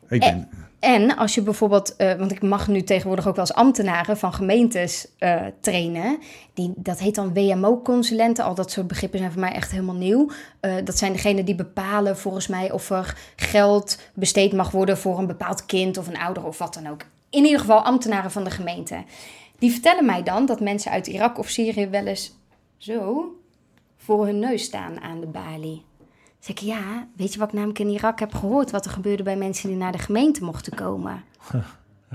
C: Ik
B: En als je bijvoorbeeld, eh, want ik mag nu tegenwoordig ook wel als ambtenaren van gemeentes eh, trainen. Die, dat heet dan WMO-consulenten. Al dat soort begrippen zijn voor mij echt helemaal nieuw. Eh, dat zijn degenen die bepalen volgens mij of er geld besteed mag worden voor een bepaald kind of een ouder of wat dan ook. In ieder geval ambtenaren van de gemeente. Die vertellen mij dan dat mensen uit Irak of Syrië wel eens zo voor hun neus staan aan de balie. Zeg ik, ja, weet je wat ik namelijk in Irak heb gehoord? Wat er gebeurde bij mensen die naar de gemeente mochten komen?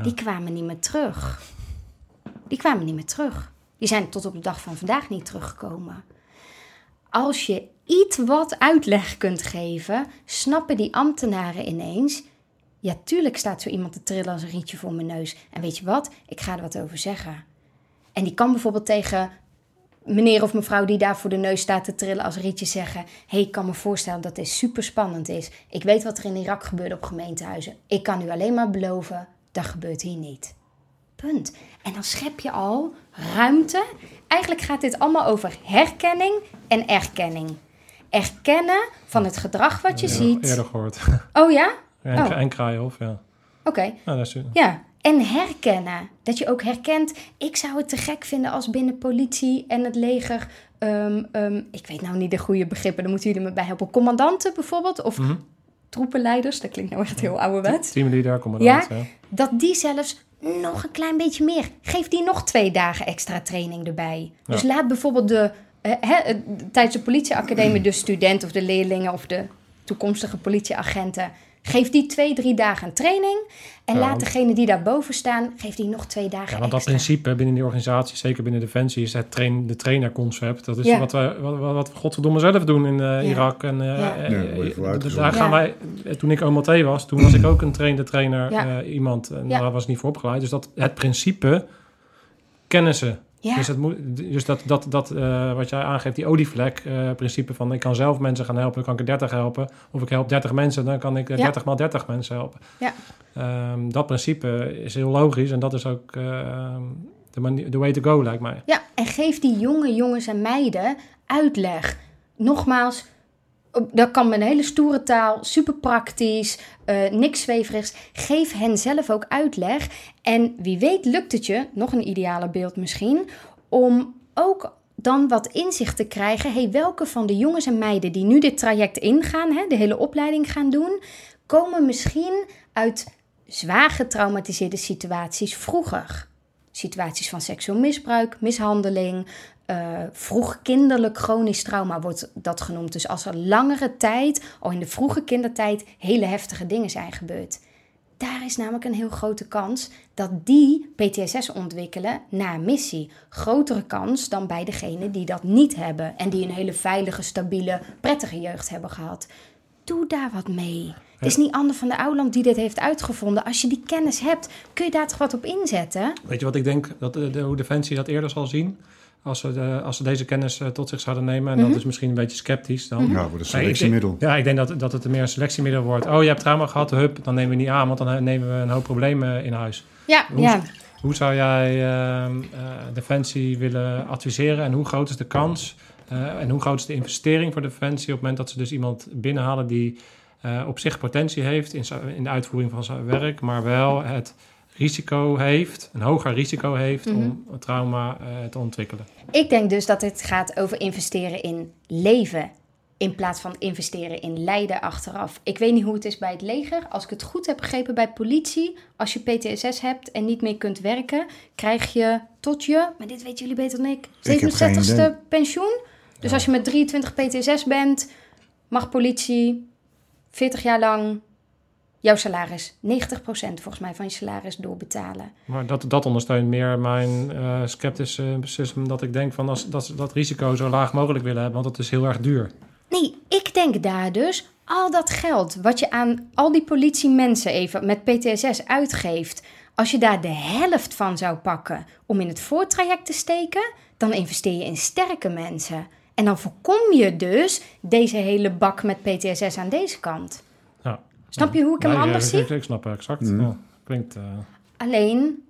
B: Die kwamen niet meer terug. Die kwamen niet meer terug. Die zijn tot op de dag van vandaag niet teruggekomen. Als je iets wat uitleg kunt geven, snappen die ambtenaren ineens... Ja, tuurlijk staat zo iemand te trillen als een rietje voor mijn neus. En weet je wat? Ik ga er wat over zeggen. En die kan bijvoorbeeld tegen meneer of mevrouw die daar voor de neus staat te trillen als rietje zeggen: hey, ik kan me voorstellen dat dit super spannend is. Ik weet wat er in Irak gebeurde op gemeentehuizen. Ik kan u alleen maar beloven, dat gebeurt hier niet. Punt. En dan schep je al ruimte. Eigenlijk gaat dit allemaal over herkenning en erkenning. Erkennen van het gedrag wat je
D: ja,
B: ziet.
D: Eerder gehoord.
B: Oh ja?
D: en,
B: Oh.
D: en Kraaienhof, ja.
B: Oké.
D: ja dat is,
B: Ja, en herkennen. Dat je ook herkent. Ik zou het te gek vinden als binnen politie en het leger. ehm, ehm, ik weet nou niet de goede begrippen, daar moeten jullie me bij helpen. Commandanten bijvoorbeeld, of
D: Mhm.
B: troepenleiders, dat klinkt nou echt heel ouderwets.
D: Teamleader, commandant.
B: Ja?
D: Ja?
B: Dat die zelfs nog een klein beetje meer. Geef die nog twee dagen extra training erbij. Dus laat bijvoorbeeld de, eh, eh, tijdens de politieacademie de student of de leerlingen of de toekomstige politieagenten. Geef die twee, drie dagen een training. En
D: Ja,
B: laat
D: want-
B: degene die daarboven staan, geef die nog twee dagen
D: Ja, want dat
B: extra.
D: principe binnen die organisatie, zeker binnen Defensie, is het train, de trainerconcept. Dat is
B: Ja.
D: wat, we, wat, wat we godverdomme zelf doen in eh, Irak. En,
B: Ja.
C: Ja, word je voor uitgezonden.
D: daar gaan wij, toen ik OMT was, toen was ik ook een trainde trainer,
B: Ja.
D: eh, iemand. En
B: Ja.
D: daar was ik niet voor opgeleid. Dus dat, het principe kennen ze.
B: Ja.
D: Dus, moet, dus dat, dat, dat eh, wat jij aangeeft, die olievlek, eh, principe van ik kan zelf mensen gaan helpen, dan kan ik er 30 helpen. Of ik help 30 mensen, dan kan ik eh,
B: Ja.
D: 30 maal 30 mensen helpen.
B: Ja.
D: Ehm, dat principe is heel logisch en dat is ook ehm, de, manier, de way to go, lijkt mij.
B: Ja, en geef die jonge jongens en meiden uitleg. Nogmaals, dat kan met een hele stoere taal, super praktisch, eh, niks zweverigs. Geef hen zelf ook uitleg. En wie weet lukt het je, nog een ideale beeld misschien, om ook dan wat inzicht te krijgen. Hey, welke van de jongens en meiden die nu dit traject ingaan, hè, de hele opleiding gaan doen, komen misschien uit zwaar getraumatiseerde situaties vroeger situaties van seksueel misbruik, mishandeling, eh, vroeg kinderlijk chronisch trauma wordt dat genoemd. Dus als er langere tijd, al in de vroege kindertijd, hele heftige dingen zijn gebeurd. Daar is namelijk een heel grote kans dat die PTSS ontwikkelen na missie. Grotere kans dan bij degenen die dat niet hebben en die een hele veilige, stabiele, prettige jeugd hebben gehad. Doe daar wat mee. Het is niet Anne van der Ouwland die dit heeft uitgevonden. Als je die kennis hebt, kun je daar toch wat op inzetten?
D: Weet je wat ik denk dat de, de, hoe Defensie dat eerder zal zien? Als ze, de, als ze deze kennis eh, tot zich zouden nemen. En
B: Mhm.
D: dat is misschien een beetje sceptisch dan.
C: ja, voor een
D: ik
C: selectiemiddel.
D: Ja, ik denk dat, dat het meer een selectiemiddel wordt. Oh, je hebt trauma gehad, hup, dan nemen we niet aan, want dan eh, nemen we een hoop problemen in huis.
B: Ja,
D: Hoe,
B: ja.
D: hoe zou jij ehm, eh, Defensie willen adviseren en hoe groot is de kans eh, en hoe groot is de investering voor Defensie op het moment dat ze dus iemand binnenhalen die eh, op zich potentie heeft in, in de uitvoering van zijn werk, maar wel het risico heeft, een hoger risico heeft om trauma eh, te ontwikkelen.
B: Ik denk dus dat het gaat over investeren in leven. In plaats van investeren in lijden achteraf. Ik weet niet hoe het is bij het leger. Als ik het goed heb begrepen bij politie. Als je PTSS hebt en niet meer kunt werken. Krijg je tot je, maar dit weten jullie beter dan ik.
C: Ik heb geen
B: 67ste
C: idee.
B: pensioen. Dus als je met 23 PTSS bent. Mag politie 40 jaar lang jouw salaris, 90% volgens mij van je salaris doorbetalen.
D: Maar dat, dat ondersteunt meer mijn eh scepticisme dat ik denk van als, dat dat risico zo laag mogelijk willen hebben, want dat is heel erg duur.
B: Nee, ik denk daar dus al dat geld wat je aan al die politiemensen even met PTSS uitgeeft, als je daar de helft van zou pakken om in het voortraject te steken, dan investeer je in sterke mensen. En dan voorkom je dus deze hele bak met PTSS aan deze kant.
D: Ja.
B: Snap je hoe ik hem
D: Nee,
B: anders zie?
D: Ik, ik snap exact.
C: Mhm.
D: Ja, klinkt... eh,
B: Alleen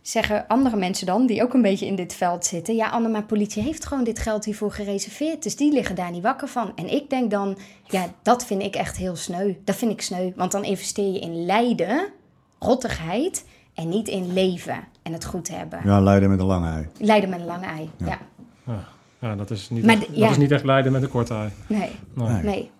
B: zeggen andere mensen dan, die ook een beetje in dit veld zitten... ja, Anne, maar politie heeft gewoon dit geld hiervoor gereserveerd. Dus die liggen daar niet wakker van. En ik denk dan, ja, dat vind ik echt heel sneu. Dat vind ik sneu, want dan investeer je in lijden, rottigheid... en niet in leven en het goed hebben.
C: Ja, Leiden met een lange ei.
B: Lijden met een lange ei, ja.
D: ja, dat is niet,
B: Maar
D: echt, dat
B: ja.
D: is niet echt lijden met een korte ei.
B: Nee,
D: Nee.
B: nee.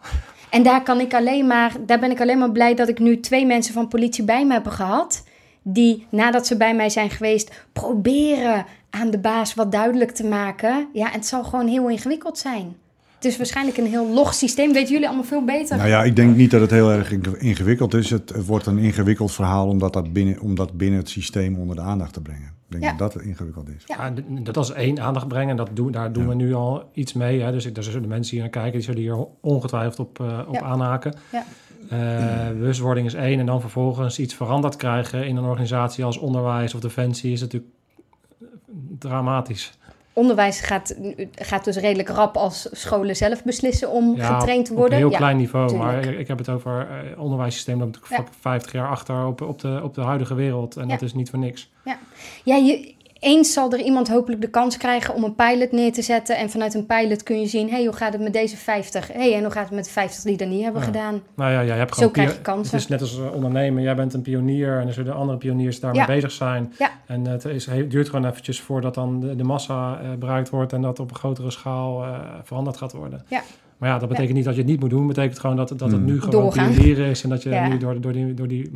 B: En daar, kan ik alleen maar, daar ben ik alleen maar blij dat ik nu twee mensen van politie bij me heb gehad. Die nadat ze bij mij zijn geweest, proberen aan de baas wat duidelijk te maken. Ja, en het zal gewoon heel ingewikkeld zijn. Het is waarschijnlijk een heel log systeem. Weten jullie allemaal veel beter?
C: Nou ja, ik denk niet dat het heel erg inge- ingewikkeld is. Het, het wordt een ingewikkeld verhaal om dat, dat binnen, om dat binnen het systeem onder de aandacht te brengen. Ik denk
B: Ja.
C: dat dat het ingewikkeld is.
B: Ja.
D: Dat is één aandacht brengen. Dat doen, daar doen
C: Ja.
D: we nu al iets mee. Hè. Dus ik, daar zullen de mensen hier naar kijken. Die zullen hier ongetwijfeld op, eh, op
B: Ja.
D: aanhaken.
B: Ja.
D: Eh, bewustwording is één. En dan vervolgens iets veranderd krijgen in een organisatie als onderwijs of defensie is natuurlijk dramatisch.
B: Onderwijs gaat, gaat dus redelijk rap als scholen zelf beslissen om
D: Ja,
B: getraind te
D: Op
B: worden.
D: een heel
B: Ja,
D: klein niveau.
B: tuurlijk.
D: Maar ik, heb het over eh onderwijssysteem dat natuurlijk
B: Ja.
D: vak- 50 jaar achter op, op, de, op de huidige wereld. En
B: Ja.
D: dat is niet voor niks.
B: Ja, je, eens zal er iemand hopelijk de kans krijgen om een pilot neer te zetten. En vanuit een pilot kun je zien, hé, hey, hoe gaat het met deze 50? Hé, hey, en hoe gaat het met de 50 die dat niet hebben
D: Ja.
B: gedaan?
D: Nou ja, jij hebt
B: Zo
D: gewoon
B: krijg
D: pio-
B: je kansen.
D: Het is net als eh, ondernemen. Jij bent een pionier en er zullen andere pioniers daarmee
B: Ja.
D: bezig zijn.
B: Ja.
D: En het is, het duurt gewoon eventjes voordat dan de, de massa eh, bereikt wordt en dat op een grotere schaal eh, veranderd gaat worden.
B: Ja.
D: Maar ja, dat betekent niet dat je het niet moet doen. Het betekent gewoon dat, dat het
C: Hmm.
D: nu gewoon
B: Doorgaan.
D: pionieren is en dat je
B: Ja.
D: nu door, door die, door die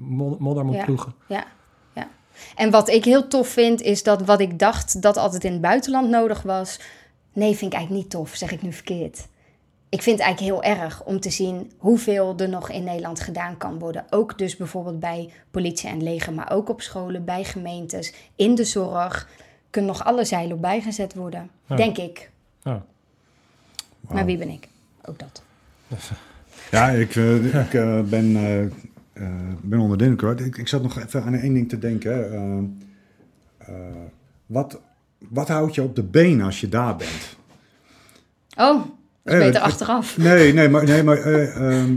D: mo- modder moet
B: Ja.
D: ploegen.
B: Ja, ja. En wat ik heel tof vind, is dat wat ik dacht dat altijd in het buitenland nodig was. Nee, vind ik eigenlijk niet tof, zeg ik nu verkeerd. Ik vind het eigenlijk heel erg om te zien hoeveel er nog in Nederland gedaan kan worden. Ook dus bijvoorbeeld bij politie en leger, maar ook op scholen, bij gemeentes, in de zorg. Kunnen nog alle zeilen op bijgezet worden,
D: Ja.
B: denk ik.
D: Ja.
B: Maar wie ben ik? Ook dat.
C: Ja, ik, eh, ik eh, ben, eh, eh, ben onder de indruk. hoor. Ik, ik zat nog even aan één ding te denken. hè. Eh, wat, wat houdt je op de been als je daar bent?
B: Oh, dat is
C: Eh,
B: beter achteraf.
C: Nee, nee, maar, nee, maar eh, ehm,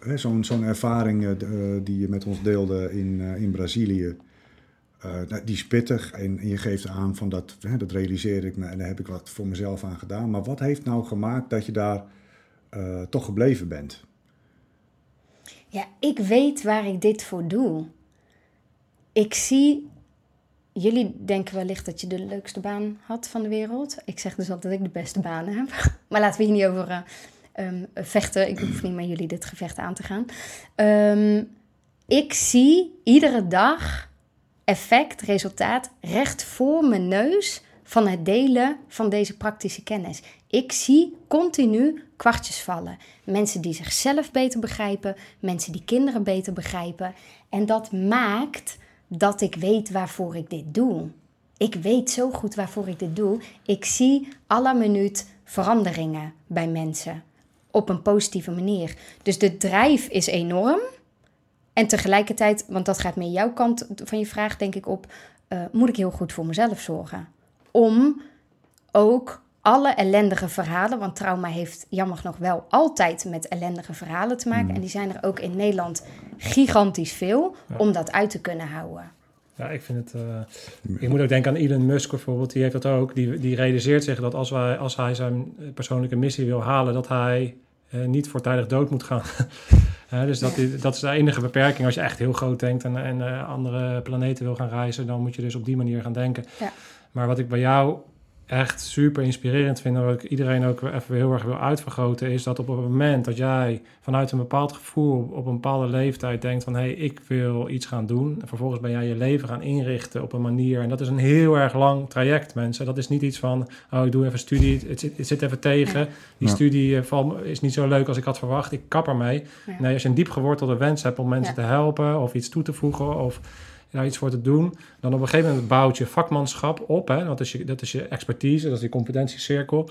C: eh, zo'n zo'n ervaring die je met ons deelde in, in Brazilië, nou, die is pittig en, en je geeft aan van dat, hè, dat realiseer ik me en daar heb ik wat voor mezelf aan gedaan. Maar wat heeft nou gemaakt dat je daar toch gebleven bent?
B: Ja, ik weet waar ik dit voor doe. Ik zie. Jullie denken wellicht dat je de leukste baan had van de wereld. Ik zeg dus altijd dat ik de beste baan heb. Maar laten we hier niet over eh, ehm, vechten. Ik hoef niet met jullie dit gevecht aan te gaan. Ehm, ik zie iedere dag effect, resultaat recht voor mijn neus van het delen van deze praktische kennis. Ik zie continu kwartjes vallen. Mensen die zichzelf beter begrijpen, mensen die kinderen beter begrijpen. En dat maakt dat ik weet waarvoor ik dit doe. Ik weet zo goed waarvoor ik dit doe. Ik zie alle minuut veranderingen bij mensen op een positieve manier. Dus de drijf is enorm. En tegelijkertijd, want dat gaat meer jouw kant van je vraag, denk ik op, eh, moet ik heel goed voor mezelf zorgen. Om ook alle ellendige verhalen, want trauma heeft jammer nog wel altijd met ellendige verhalen te maken. En die zijn er ook in Nederland gigantisch veel,
D: Ja.
B: om dat uit te kunnen houden.
D: Ja, ik vind het. eh, ik moet ook denken aan Elon Musk bijvoorbeeld. Die heeft dat ook. Die, die realiseert zich dat als, wij, als hij zijn eh, persoonlijke missie wil halen, dat hij eh, niet voortijdig dood moet gaan. Dus dat, die- dat is de enige beperking. Als je echt heel groot denkt en, en andere planeten wil gaan reizen, dan moet je dus op die manier gaan denken.
B: Ja.
D: Maar wat ik bij jou echt super inspirerend vind... en wat ik iedereen ook even heel erg wil uitvergroten... is dat op het moment dat jij vanuit een bepaald gevoel... op een bepaalde leeftijd denkt van... hé, hey, ik wil iets gaan doen... en vervolgens ben jij je leven gaan inrichten op een manier... en dat is een heel erg lang traject, mensen. Dat is niet iets van, oh, ik doe even studie, het zit, het zit even tegen. Die
C: Ja.
D: studie eh, is niet zo leuk als ik had verwacht. Ik kap ermee.
B: Ja.
D: Nee, als je een diep gewortelde wens hebt om mensen
B: Ja.
D: te helpen... of iets toe te voegen of daar iets voor te doen... dan op een gegeven moment bouwt je vakmanschap op. Hè? Dat, is je, dat is je expertise, dat is die competentiecirkel.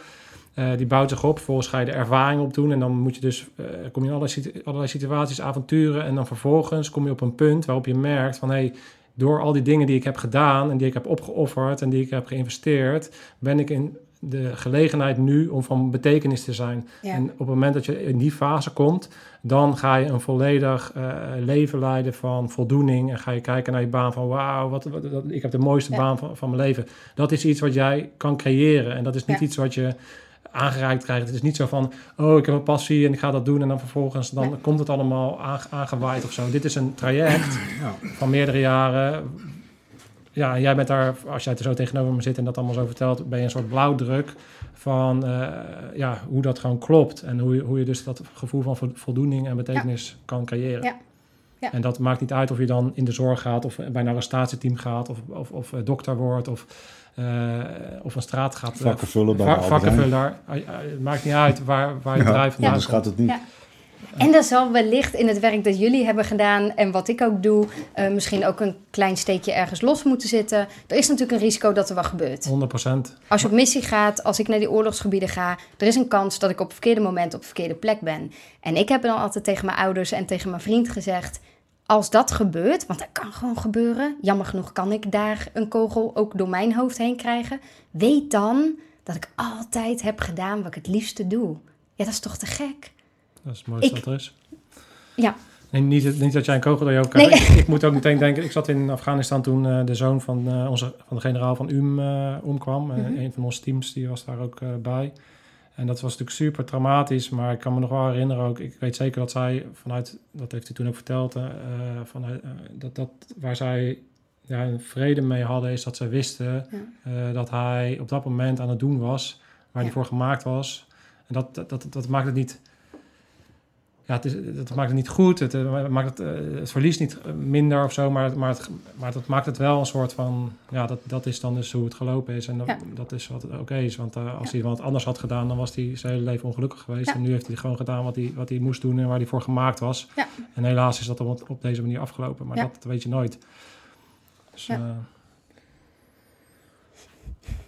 D: Eh, die bouwt zich op, vervolgens ga je de ervaring opdoen... en dan moet je dus, eh, kom je in allerlei, allerlei situaties, avonturen... en dan vervolgens kom je op een punt waarop je merkt van... Hey, door al die dingen die ik heb gedaan en die ik heb opgeofferd... en die ik heb geïnvesteerd... ben ik in de gelegenheid nu om van betekenis te zijn.
B: Ja.
D: En op het moment dat je in die fase komt, dan ga je een volledig eh, leven leiden van voldoening. En ga je kijken naar je baan van wauw, wat, wat, wat- ik heb de mooiste
B: Ja.
D: baan van, van mijn leven. Dat is iets wat jij kan creëren. En dat is niet
B: Ja.
D: iets wat je aangereikt krijgt. Het is niet zo van, oh, ik heb een passie en ik ga dat doen. En dan vervolgens dan
B: Nee.
D: komt het allemaal aange- aangewaaid of zo. Dit is een traject van meerdere jaren. Ja, en jij bent daar, als jij er zo tegenover me zit en dat allemaal zo vertelt, ben je een soort blauwdruk van eh, ja, hoe dat gewoon klopt. En hoe je, hoe je dus dat gevoel van vo- voldoening en betekenis kan creëren.
B: Ja. Ja.
D: En dat maakt niet uit of je dan in de zorg gaat of bij een arrestatieteam gaat of, of, of eh, dokter wordt of, eh, of een straat gaat.
C: Vakken vullen bij
D: vakkenvuller. Eh, Het maakt niet uit waar, waar je
C: Ja,
D: vandaan
C: Anders
D: komt.
C: gaat het niet.
B: En dat zal wellicht in het werk dat jullie hebben gedaan en wat ik ook doe, eh, misschien ook een klein steekje ergens los moeten zitten. Er is natuurlijk een risico dat er wat gebeurt.
D: 100%.
B: Als je op missie gaat, als ik naar die oorlogsgebieden ga, er is een kans dat ik op het verkeerde moment op de verkeerde plek ben. En ik heb dan altijd tegen mijn ouders en tegen mijn vriend gezegd: als dat gebeurt, want dat kan gewoon gebeuren, jammer genoeg kan ik daar een kogel ook door mijn hoofd heen krijgen, weet dan dat ik altijd heb gedaan wat ik het liefste doe. Ja, dat is toch te gek?
D: Dat is het mooiste wat er is.
B: Ja,
D: niet, niet dat jij een kogel door je hoofd
B: Nee.
D: krijgt. Ik, ik moet ook meteen denken, ik zat in Afghanistan toen eh, de zoon van, eh, onze, van de generaal van UM omkwam.
B: Mhm.
D: een van onze teams die was daar ook bij. En dat was natuurlijk super traumatisch, maar ik kan me nog wel herinneren ook, ik weet zeker dat zij vanuit, dat heeft hij toen ook verteld, vanuit, dat, dat waar zij ja, een vrede mee hadden, is dat ze wisten
B: Ja.
D: dat hij op dat moment aan het doen was, waar
B: Ja.
D: hij voor gemaakt was. En dat, dat, dat, dat maakt het niet ja, het, is, het maakt het niet goed, het, eh, maakt het, eh, het verlies niet eh, minder of zo, maar, maar, het, maar dat maakt het wel een soort van, ja, dat, dat is dan dus hoe het gelopen is en dat,
B: Ja.
D: dat is wat oké is. Want eh, als
B: Ja.
D: hij wat anders had gedaan, dan was hij zijn hele leven ongelukkig geweest.
B: Ja.
D: En nu heeft hij gewoon gedaan wat hij, wat hij moest doen en waar hij voor gemaakt was.
B: Ja.
D: En helaas is dat op, op deze manier afgelopen, maar
B: Ja.
D: dat weet je nooit. Dus,
B: Ja.
D: eh,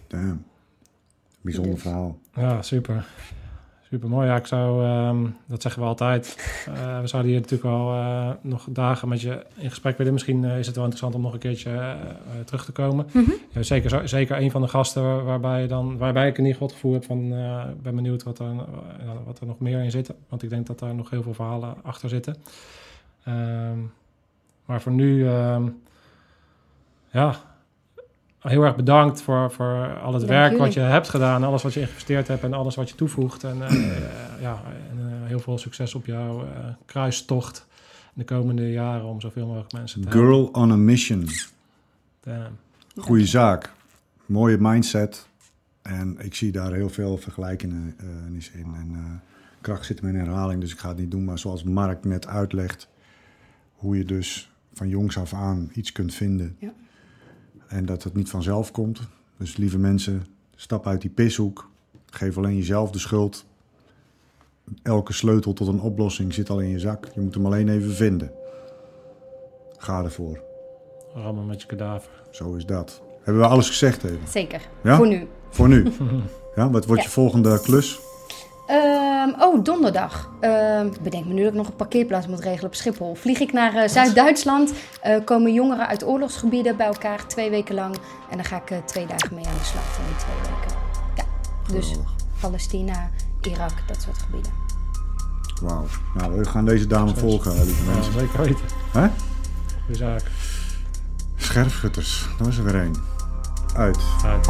C: Damn. Bijzonder verhaal.
D: Ja, super. Super mooi. Ja, ik zou, ehm, dat zeggen we altijd. Eh, we zouden hier natuurlijk wel eh, nog dagen met je in gesprek willen. Misschien eh, is het wel interessant om nog een keertje terug te komen.
B: Mhm.
D: Ja, zeker, zeker een van de gasten waar- waarbij, je dan, waarbij ik in ieder geval het gevoel heb van... ik ben benieuwd wat er, wat er nog meer in zit. Want ik denk dat daar nog heel veel verhalen achter zitten. Ehm, maar voor nu, ehm, ja, heel erg bedankt voor, voor al het
B: Dank
D: werk
B: jullie.
D: wat je hebt gedaan. Alles wat je geïnvesteerd hebt en alles wat je toevoegt. En eh, eh, ja, en, eh, heel veel succes op jouw eh, kruistocht de komende jaren om zoveel mogelijk mensen te helpen.
C: Girl on a mission.
D: Damn.
C: Goeie zaak. Mooie mindset. En ik zie daar heel veel vergelijkingen eh, in. En eh, kracht zit hem in herhaling, dus ik ga het niet doen. Maar zoals Mark net uitlegt, hoe je dus van jongs af aan iets kunt vinden.
B: Ja.
C: En dat het niet vanzelf komt. Dus lieve mensen, stap uit die pishoek. Geef alleen jezelf de schuld. Elke sleutel tot een oplossing zit al in je zak. Je moet hem alleen even vinden. Ga ervoor.
D: Rammen met je kadaver.
C: Zo is dat. Hebben we alles gezegd even?
B: zeker.
C: Ja?
B: Voor nu.
C: Voor nu. Ja, wat wordt
B: Ja.
C: je volgende klus?
B: Ehm, oh, donderdag. Ehm, bedenk me nu dat ik nog een parkeerplaats moet regelen op Schiphol. Vlieg ik naar eh, Zuid-Duitsland. Eh, komen jongeren uit oorlogsgebieden bij elkaar twee weken lang. En dan ga ik eh, twee dagen mee aan de slag van die twee weken. Ja, dus. Palestina, Irak, dat soort gebieden.
C: Wauw. Nou, we gaan deze dame volgen, lieve
D: Ja,
C: mensen.
D: zeker weten.
C: Hè?
D: Goeie zaak.
C: Scherpschutters, dat is er weer één. Uit.
D: Uit.